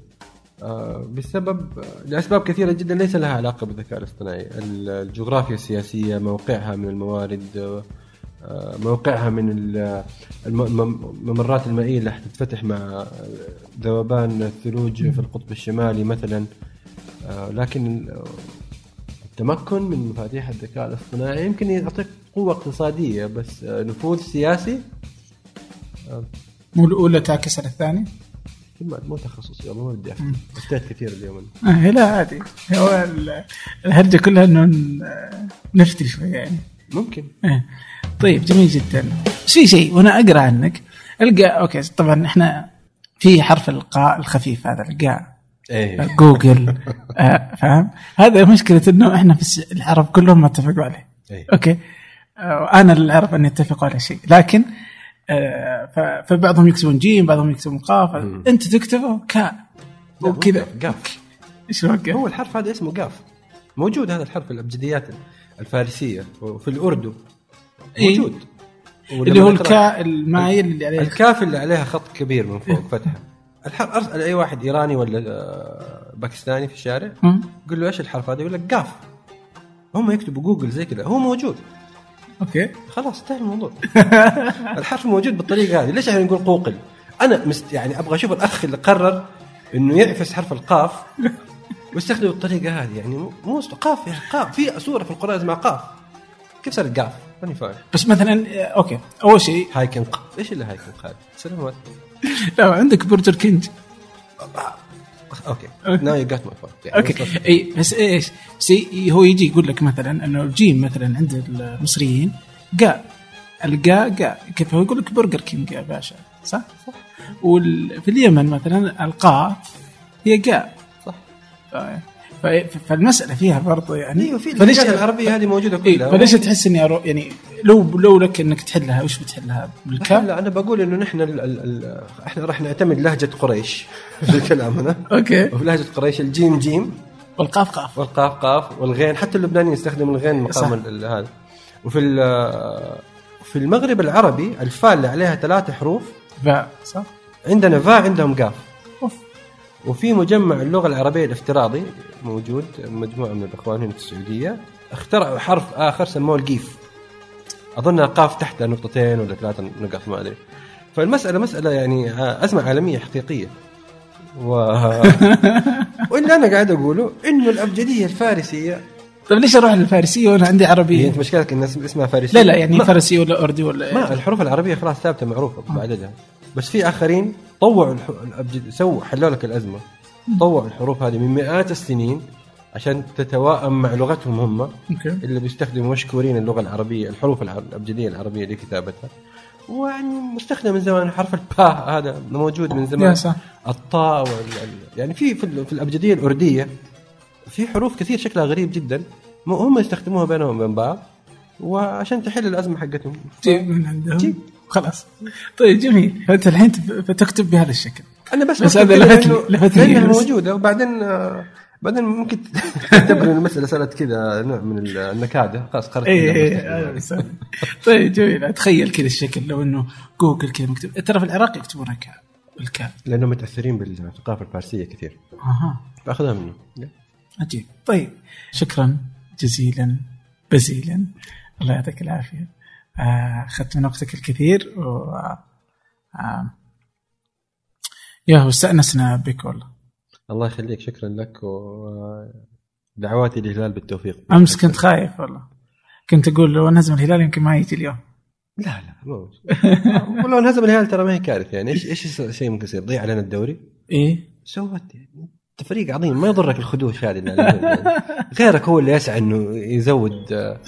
بسبب آه، لأسباب كثيرة جدا ليس لها علاقة بالذكاء الاصطناعي. ال- الجغرافيا السياسية موقعها من الموارد آه، موقعها من ال- الم- الم- الممرات المائية اللي حتتفتح مع آه، ذوبان الثلوج في القطب الشمالي مثلا. لكن التمكن من مفاتيح الذكاء الاصطناعي يمكن يعطيك قوة اقتصادية بس نفوذ سياسي مو الأولى تعكس على الثانية؟ ما مو تخصصي والله ما بدي افتي افتيت كثير اليوم. آه لا عادي. هو ال- الهرجة كلها إنه نفتي شوية يعني. ممكن. آه. طيب جميل جدا. بس في شيء وأنا أقرأ عنك. القاء okay طبعا إحنا في حرف القاء الخفيف هذا القاء. إيه. جوجل آه، فاهم؟ هذا مشكلة إنه إحنا في العرب كلهم ما اتفقوا عليه. إيه. okay. آه، أنا اللي اعرف أن يتفقوا على شيء. لكن فبعضهم يكتبون جيم بعضهم يكتبون قاف. انت تكتبه مو وكذا. قاف، إيش هو قاف؟ هو الحرف هذا اسمه قاف. موجود هذا الحرف في الأبجديات الفارسية وفي الأردو. إيه. موجود. اللي هو الكاء المايل اللي عليه. الكاف اللي عليها خط كبير من فوق فتحة. الحرف أرسل أي واحد إيراني ولا آه، باكستاني في الشارع. قول له إيش الحرف هذا؟ يقول لك قاف. هم يكتبوا جوجل زي كذا. هو موجود. okay. خلاص انتهى الموضوع. الحرف موجود بالطريقة هذه. ليش إحنا نقول قوقل؟ أنا مست يعني أبغى أشوف الأخ اللي قرر إنه يعفس حرف القاف ويستخدم الطريقة هذه. يعني مو قاف يا قاف. في سورة في القرآن اسمها قاف. كيف صارت قاف؟ ماني فاهم. بس مثلا آه، okay. أول شيء هايكن ق إيش اللي هايكن هذا؟ سلامات لو عندك برجر كينج. okay. now you got my point okay. إي بس إيش؟ بس هو يجي يقول لك مثلا إنه الجيم مثلا عند المصريين قاء القاء قاء كيف هو يقول لك؟ برجر كينج يا باشا. صح؟ صح. وفي اليمن مثلا القاف هي قاء صح. ف- فالمسألة فيها برضو يعني أيوه في فليش اللهجات العربيه هذه موجودة إيه كلها فليش تحس إني أرو يعني لو لو لك إنك تحلها وش بتحلها؟ بالكاف؟ لا أنا بقول إنه نحن ال ال ال إحنا راح نعتمد لهجة قريش في كلامنا okay وفي لهجة قريش الجيم جيم والقاف قاف والقاف قاف والغين حتى اللبنانيين يستخدموا الغين. مقام هذا وفي في المغرب العربي الفاء اللي عليها ثلاثة حروف باء صح؟ عندنا فاء عندهم قاف أوف. وفي مجمع اللغة العربية الافتراضي موجود مجموعة من الإخوان هنا في السعودية اخترعوا حرف آخر سموه القيف اظنها قاف تحتها نقطتين ولا ثلاثة نقط ما أدري. فالمسألة مسألة يعني ازمه عالمية حقيقية. و... واللي أنا قاعد أقوله إنه الأبجدية الفارسية طيب ليش أروح للفارسية وأنا عندي عربية؟ أنت مشكلتك ان اسم- اسمها فارسية؟ لا لا يعني ما, فارسي ولا أردي ولا ما الحروف العربية خلاص ثابتة معروفة بعددها. بس في آخرين طوعوا الح... الأبجد... سووا حلوا لك الأزمة. طوعوا الحروف هذه من مئات السنين عشان تتوائم مع لغتهم هم أوكي. اللي بيستخدموا مشكورين اللغة العربية الحروف الأبجدية العربية لكتابتها ويعني مستخدم من زمان حرف الباء هذا موجود من زمان. صح الطاء وال... ال- يعني في في, ال- في الأبجدية الأردية في حروف كثير شكلها غريب جدا هم يستخدموها بينهم وبين بعض وعشان تحل الأزمة حقتهم. جيب من عندهم. جيب. خلاص. طيب جميل. فانت الحين تف- فتكتب بهذا الشكل. أنا بس بس هذا كذا لفت لي- لفت لي. موجودة وبعدين آه، بعدين ممكن تعتبر ان المسألة صارت كذا نوع من النكادة. خلاص قررت اي. أيوة، صح. طيب جميل. أتخيل كذا الشكل لو إنه جوجل كذا مكتوب. ترى في العراق يكتبونها كاء بالكاء لأنهم متأثرين بالثقافة الفارسية كثير. أها. فأخذها منه. عجيب. طيب شكرا جزيلا بزيلا. الله يعطيك العافية. آه، أخذت من وقتك الكثير و آه، يا هو استانسنا بك والله. الله يخليك شكرا لك ودعواتي للهلال بالتوفيق. أمس كنت خايف والله. كنت أقول لو أنهزم الهلال يمكن ما يجي اليوم. لا لا مو. ولو أنهزم الهلال ترى ما هي كارثة يعني. إيش إيش الشيء ممكن يصير؟ ضيع علينا الدوري؟ إيه. سوت يعني انت فريق عظيم. ما يضرك الخدوش هذه يعني. غيرك هو اللي يسعى إنه يزود آه،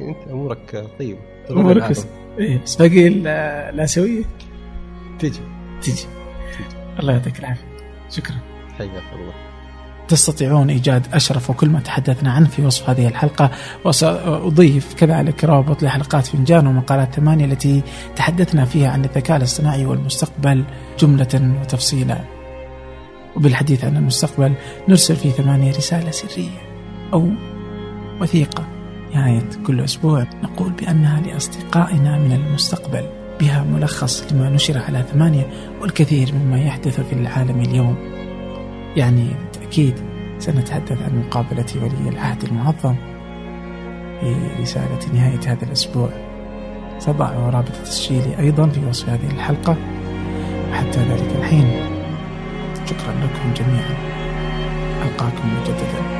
رقم أنت أمورك طيبه أمورك بس بس باقي ال- الآسيوية؟ تجي. تجي. الله يعطيك العافية. شكرا. حياك الله. تستطيعون إيجاد أشرف وكل ما تحدثنا عنه في وصف هذه الحلقة وسأضيف كذلك رابط لحلقات فنجان ومقالات ثمانية التي تحدثنا فيها عن الذكاء الاصطناعي والمستقبل جملة وتفصيلا. وبالحديث عن المستقبل نرسل في ثمانية رسالة سرية أو وثيقة. نهاية كل أسبوع نقول بأنها لأصدقائنا من المستقبل بها ملخص لما نشر على ثمانية والكثير مما يحدث في العالم اليوم. يعني بالتأكيد سنتحدث عن مقابلة ولي العهد المعظم في رسالة نهاية هذا الأسبوع. سأضع رابط تسجيلي أيضا في وصف هذه الحلقة. وحتى ذلك الحين شكرا لكم جميعا. ألقاكم مجددا.